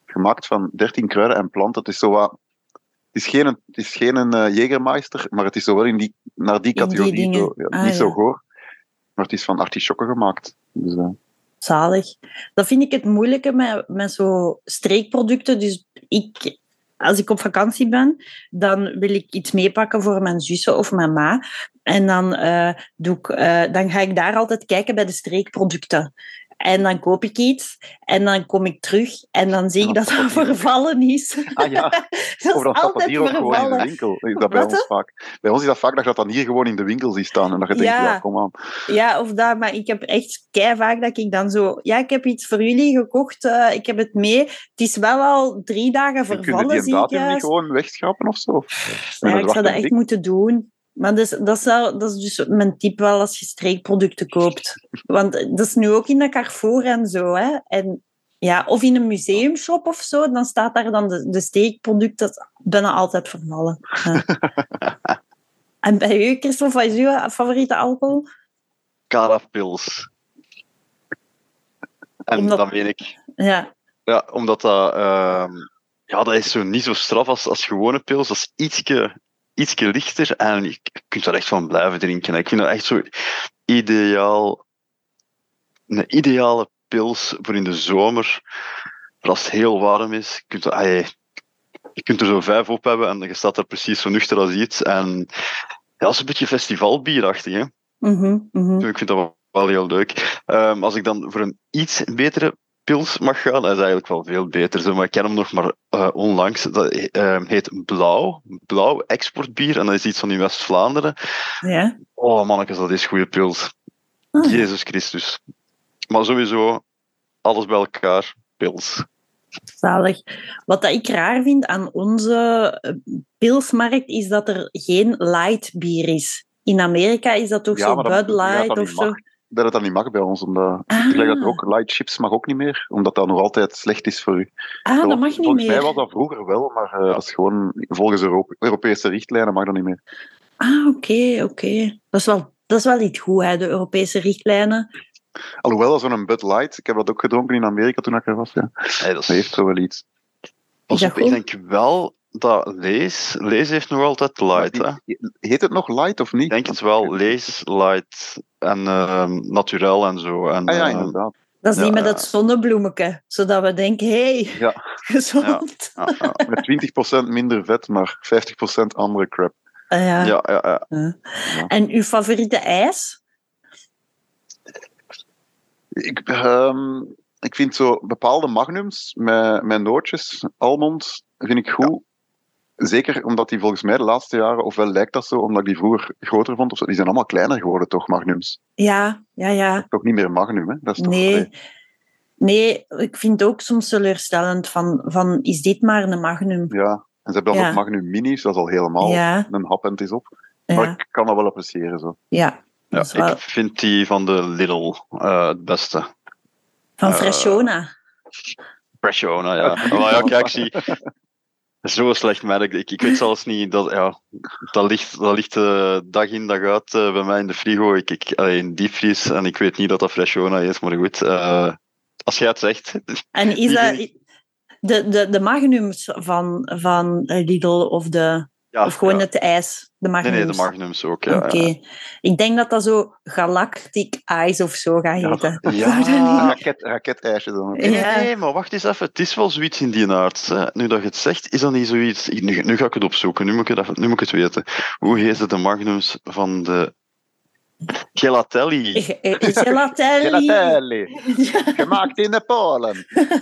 gemaakt van 13 kruiden en planten. Het is zo wat. Het is geen, is geen uh, Jägermeister, maar het is zo wel in die, naar die categorie. zo, ja, Ah, niet zo ja. goor. Maar het is van artisjokken gemaakt. Dus, eh, Zalig. Dat vind ik het moeilijke met, met zo streekproducten. Dus ik, als ik op vakantie ben, dan wil ik iets meepakken voor mijn zussen of mijn ma. En dan, eh, doe ik, dan ga ik daar altijd kijken bij de streekproducten. En dan koop ik iets en dan kom ik terug en dan zie ik dat dat vervallen is. Ah ja, dat of is dan staat dat altijd hier ook gewoon in de vervallen. winkel. Is dat bij Wat, ons vaak. Bij ons is dat vaak dat je dat dan hier gewoon in de winkel ziet staan. En dat je denkt, Ja. ja, kom aan. Ja, of dat, maar ik heb echt kei vaak dat ik dan zo... Ja, ik heb iets voor jullie gekocht, eh, ik heb het mee. Het is wel al drie dagen En kun je vervallen, die datum niet gewoon wegschrapen of zo? Ja, ik zou dat echt moeten doen. Maar dus, dat, zou, dat is dus mijn tip wel als je streekproducten koopt. Want dat is nu ook in de Carrefour en zo. Hè? En, ja, of in een museumshop of zo, dan staat daar dan de, de steekproducten dat is bijna altijd vervallen. Ja. en bij u, Christophe, wat is uw favoriete alcohol? Carapils. En Omdat- dan weet ik, Ja, ja, omdat dat, ehm, ja, dat is zo niet zo straf als, als gewone pils. Dat is ietsje, ietsje lichter en je kunt daar echt van blijven drinken. Ik vind dat echt zo ideaal, een ideale pils voor in de zomer. Als het heel warm is, je kunt, je, kunt er zo vijf op hebben en je staat er precies zo nuchter als iets. En ja, dat is een beetje festivalbierachtig, hè. mhm, mhm. Ik vind dat wel- wel heel leuk. Ehm, als ik dan voor een iets betere pils mag gaan, dat is eigenlijk wel veel beter. Zo, maar ik ken hem nog maar eh, onlangs. Dat ehm, heet Blauw. Blauw exportbier. En dat is iets van in West-Vlaanderen. ja. Oh mannetjes, dat is goede pils. Ah. Jezus Christus. Maar sowieso, alles bij elkaar, pils. Zalig. Wat dat ik raar vind aan onze eh, pilsmarkt is dat er geen light bier is. In Amerika is dat toch Ja, zo Bud Light of zo. mag. Dat het dat niet mag bij ons. Omdat, Ah, ik leg dat ook, light chips mag ook niet meer, omdat dat nog altijd slecht is voor u. ah, dat mag niet volgens mij meer. was dat vroeger wel, maar eh, als gewoon volgens Europe- Europese richtlijnen mag dat niet meer. Ah, oké, oké. Dat, is wel- dat is wel iets goed, hè, de Europese richtlijnen. Alhoewel, dat zo'n Bud Light, ik heb dat ook gedronken in Amerika toen ik er was. Ja. Hey, dat, heeft zo wel iets. Pas op, ik denk wel dat Lees... Lees heeft nog altijd light, hè. Heet het nog light of niet? Ik denk het wel. Lees, light en ehm naturel en zo. En, Ah ja, ehm, inderdaad. Dat is Ja, die met dat zonnebloemetje. Zodat we denken, hé, hey, Ja. gezond. ja, ja, Met 20% minder vet, maar 50% andere crap. Ah, ja. ja, ja, ja. En uw favoriete ijs? Ik, ehm, ik vind zo bepaalde magnums met, met nootjes, almond, vind ik goed. Zeker omdat die volgens mij de laatste jaren, ofwel lijkt dat zo, omdat ik die vroeger groter vond, of zo, die zijn allemaal kleiner geworden, toch, magnums? Ja, ja, ja. Toch niet meer magnum, hè? Dat is toch, Nee. Nee, ik vind het ook soms teleurstellend van, van is dit maar een magnum? Ja, en ze hebben dan Ja. ook magnum minis, dat is al helemaal Ja, een hap en het is op. Maar ja, ik kan dat wel appreciëren, zo. ja. Ja, wel ik vind die van de Lidl eh, het beste. van eh, Freshona. Pressiona, ja. Maar ja, kijk, zie. Zo slecht merk. Ik, ik weet zelfs niet dat. Ja, dat ligt, dat ligt eh, dag in dag uit eh, bij mij in de frigo. Ik, ik, allee, in diepvries. En ik weet niet dat dat Freshona is, maar goed. eh, als jij het zegt. En is dat de, de, de magnums van, van Lidl of, de, Ja, of gewoon ja. het ijs? De Nee, magnums? nee, de Magnums ook. Ja, Oké. ja. Ik denk dat dat zo Galactic Ice of zo gaat Ja. heten. Ja. Dat niet? Raket, raketijsje dan ook. Ja. Nee, nee, maar wacht eens even. Het is wel zoiets in die aard. Hè. Nu dat je het zegt, is dat niet zoiets... Nu, nu ga ik het opzoeken. Nu moet ik het, nu moet ik het weten. Hoe heet de Magnums van de... Gelatelli. Eh, eh, Gelatelli. Gelatelli, gemaakt in de Polen.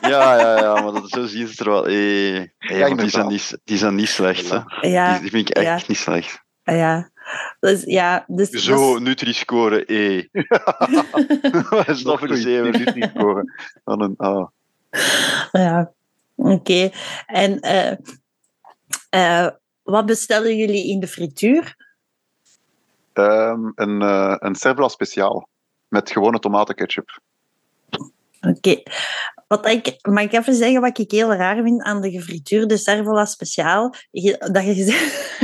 Ja, ja, ja, maar dat, zo zien ze er wel. Eh, eh, want die, zijn niet, die zijn niet slecht. Hè. Ja, Die, die vind ik echt ja. niet slecht. ja. Dus, ja, dus, Zo, dat Nutri-score E. Wat is dat voor zoiets, zeven? die niet scoren. Dan een, ah. is- ja. Oké. En eh, eh, wat bestellen jullie in de frituur? Ehm, een, eh een Servola speciaal. Met gewone tomatenketchup. Oké. Wat ik, mag ik even zeggen wat ik heel raar vind aan de gefrituurde cervola speciaal? Je- Dat je,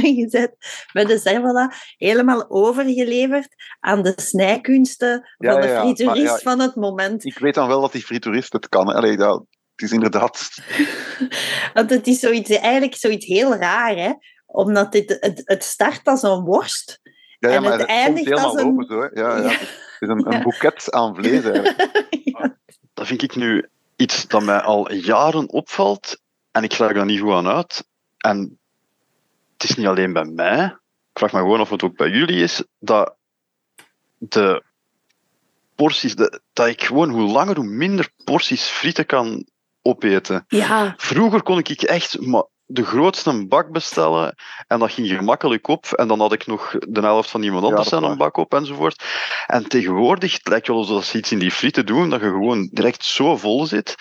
je bent met de cervola helemaal overgeleverd aan de snijkunsten Ja, van de ja, frituurist ja, van het moment. Ik weet dan wel dat die frituurist het kan. Allee, dat, het is inderdaad... Want het is zoiets, eigenlijk zoiets heel raar, hè? Omdat dit, het, het start als een worst. Ja, ja En maar het het, eindigt komt helemaal als een- open zo. Hè. Ja, ja. Ja. Het is een, een boeket aan vlees. Dat vind ik nu iets dat mij al jaren opvalt en ik raak daar niet goed aan uit. En het is niet alleen bij mij, ik vraag me gewoon of het ook bij jullie is, dat de porties, de, dat ik gewoon hoe langer hoe minder porties frieten kan opeten. Ja, Vroeger kon ik echt maar de grootste bak bestellen en dat ging gemakkelijk op. En dan had ik nog de helft van iemand Ja, anders is aan een bak op enzovoort. En tegenwoordig, het lijkt wel alsof ze iets in die frieten doen, dat je gewoon direct zo vol zit.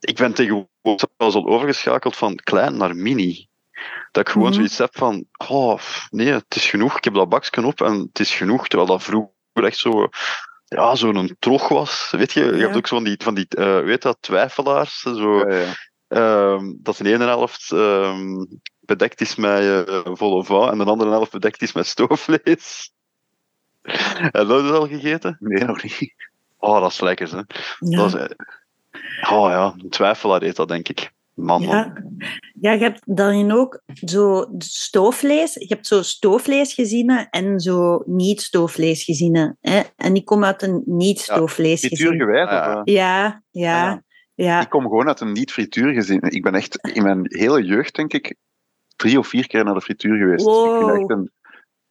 Ik ben tegenwoordig zelfs al overgeschakeld van klein naar mini. Dat ik gewoon Mhm. zoiets heb van, oh, nee, het is genoeg. Ik heb dat bakje op en het is genoeg. Terwijl dat vroeger echt zo, ja, zo'n trog was. Weet je, je Ja. hebt ook zo van die, van die eh, weet dat, twijfelaars. Zo, Ja, ja. Ehm, dat de ene helft ehm, bedekt is met uh, vol en de andere helft bedekt is met stoofvlees. Heb je dat al gegeten? Nee, nog niet. Oh, dat is lekker, hè. ja. Dat is, eh, oh ja, een twijfelaar eet dat, denk ik. Man, man. Ja. ja, je hebt dan ook zo stoofvlees. Je hebt zo stoofvleesgezinnen en zo niet-stoofvleesgezinnen. Hè? En ik kom uit een niet-stoofvleesgezin. Ja. Ja, ja, ja. Ik kom gewoon uit een niet-frituurgezin. Ik ben echt in mijn hele jeugd, denk ik, drie of vier keer naar de frituur geweest. Ik vind echt een,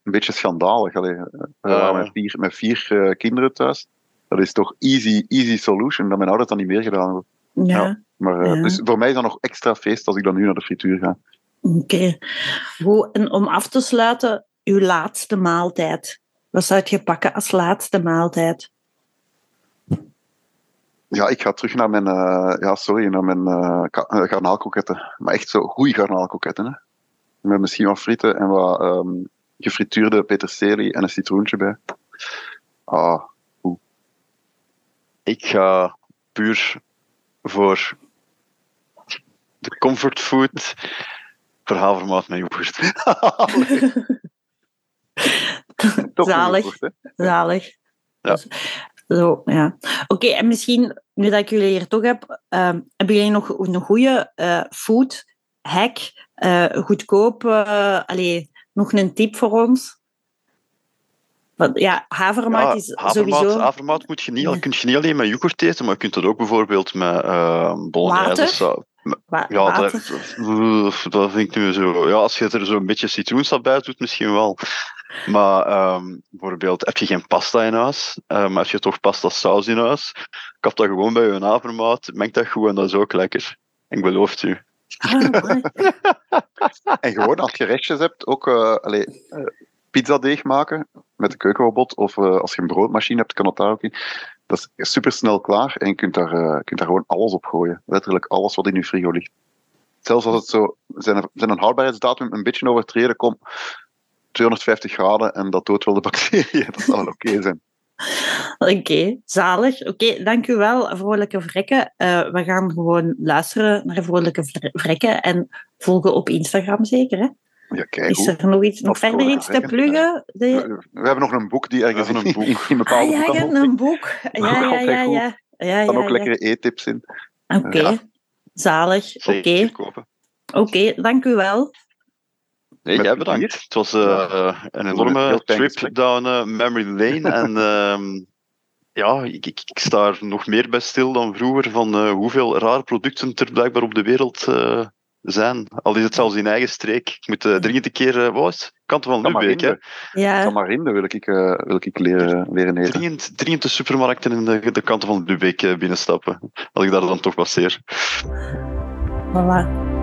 een beetje schandalig. Allee, waren Ja. met vier, met vier eh, kinderen thuis. Dat is toch easy, easy solution, dat mijn ouders dat niet meer gedaan hebben. ja. Maar, eh. Dus voor mij is dat nog extra feest als ik dan nu naar de frituur ga. Oké. Goed, En om af te sluiten, uw laatste maaltijd. Wat zou je pakken als laatste maaltijd? Ja, ik ga terug naar mijn, eh, ja, sorry, naar mijn garnaalkroketten. Maar echt zo goede garnaalkroketten. Hè. Met misschien wat frieten en wat ehm, gefrituurde peterselie en een citroentje bij. Ah, Ik ga puur voor de comfortfood, voor havermout met yoghurt. Zalig. Zalig. Ja. Zo, ja. Oké, en misschien, nu dat ik jullie hier toch heb, ehm, hebben jullie nog een goede eh, food hack? eh, goedkoop, eh, allee, nog een tip voor ons? Want, ja, havermout Ja, is havermout, sowieso... havermout moet je niet, kun je niet alleen met yoghurt eten, maar je kunt dat ook bijvoorbeeld met uh, saus. Wa- Ja, dat, dat vind ik nu zo. Ja, als je er zo'n beetje citroensap bij doet, misschien wel. Maar ehm, bijvoorbeeld, heb je geen pasta in huis, eh, maar heb je toch pasta saus in huis, kap dat gewoon bij je havermout, meng dat goed en dat is ook lekker. Ik beloof het u. Ah. En gewoon als je restjes hebt, ook eh eh, pizzadeeg maken met de keukenrobot. Of eh, als je een broodmachine hebt, kan dat daar ook in. Dat is super snel klaar en je kunt daar, eh, kunt daar gewoon alles op gooien. Letterlijk alles wat in je frigo ligt. Zelfs als het zo zijn, zijn een houdbaarheidsdatum een beetje overtreden, kom 250 graden en dat doodt wel de bacteriën. Dat zou wel oké zijn. Oké, zalig. Oké, dank u wel, Vrolijke Vrekken. Eh, we gaan gewoon luisteren naar Vrolijke Vre- Vrekken en volgen op Instagram zeker, hè? Ja, kijk, Is er nog, iets, nog verder iets te pluggen? De... We, we hebben nog een boek die ergens een boek. in, bepaalde Ah, ja, hebt een boek. Ja, ja, ja, ja. ja, staan ja, ook ja. lekkere e-tips in. Oké, Ja. zalig. Oké, oké, dank u wel. Nee, jij bedankt. Het was eh, eh, een enorme trip down eh, memory lane. en ehm, ja, ik, ik, ik sta er nog meer bij stil dan vroeger van eh, hoeveel rare producten er blijkbaar op de wereld eh, zijn. Al is het zelfs in eigen streek. Ik moet uh, dringend een keer, uh, het? Kanten van Lubeek, hè? Ja. Tamarinde wil ik, uh, wil ik leren, leren eten. Dringend, dringend de supermarkten in de, de kanten van Lubeek uh, binnenstappen. Als ik daar dan toch passeer. Voilà.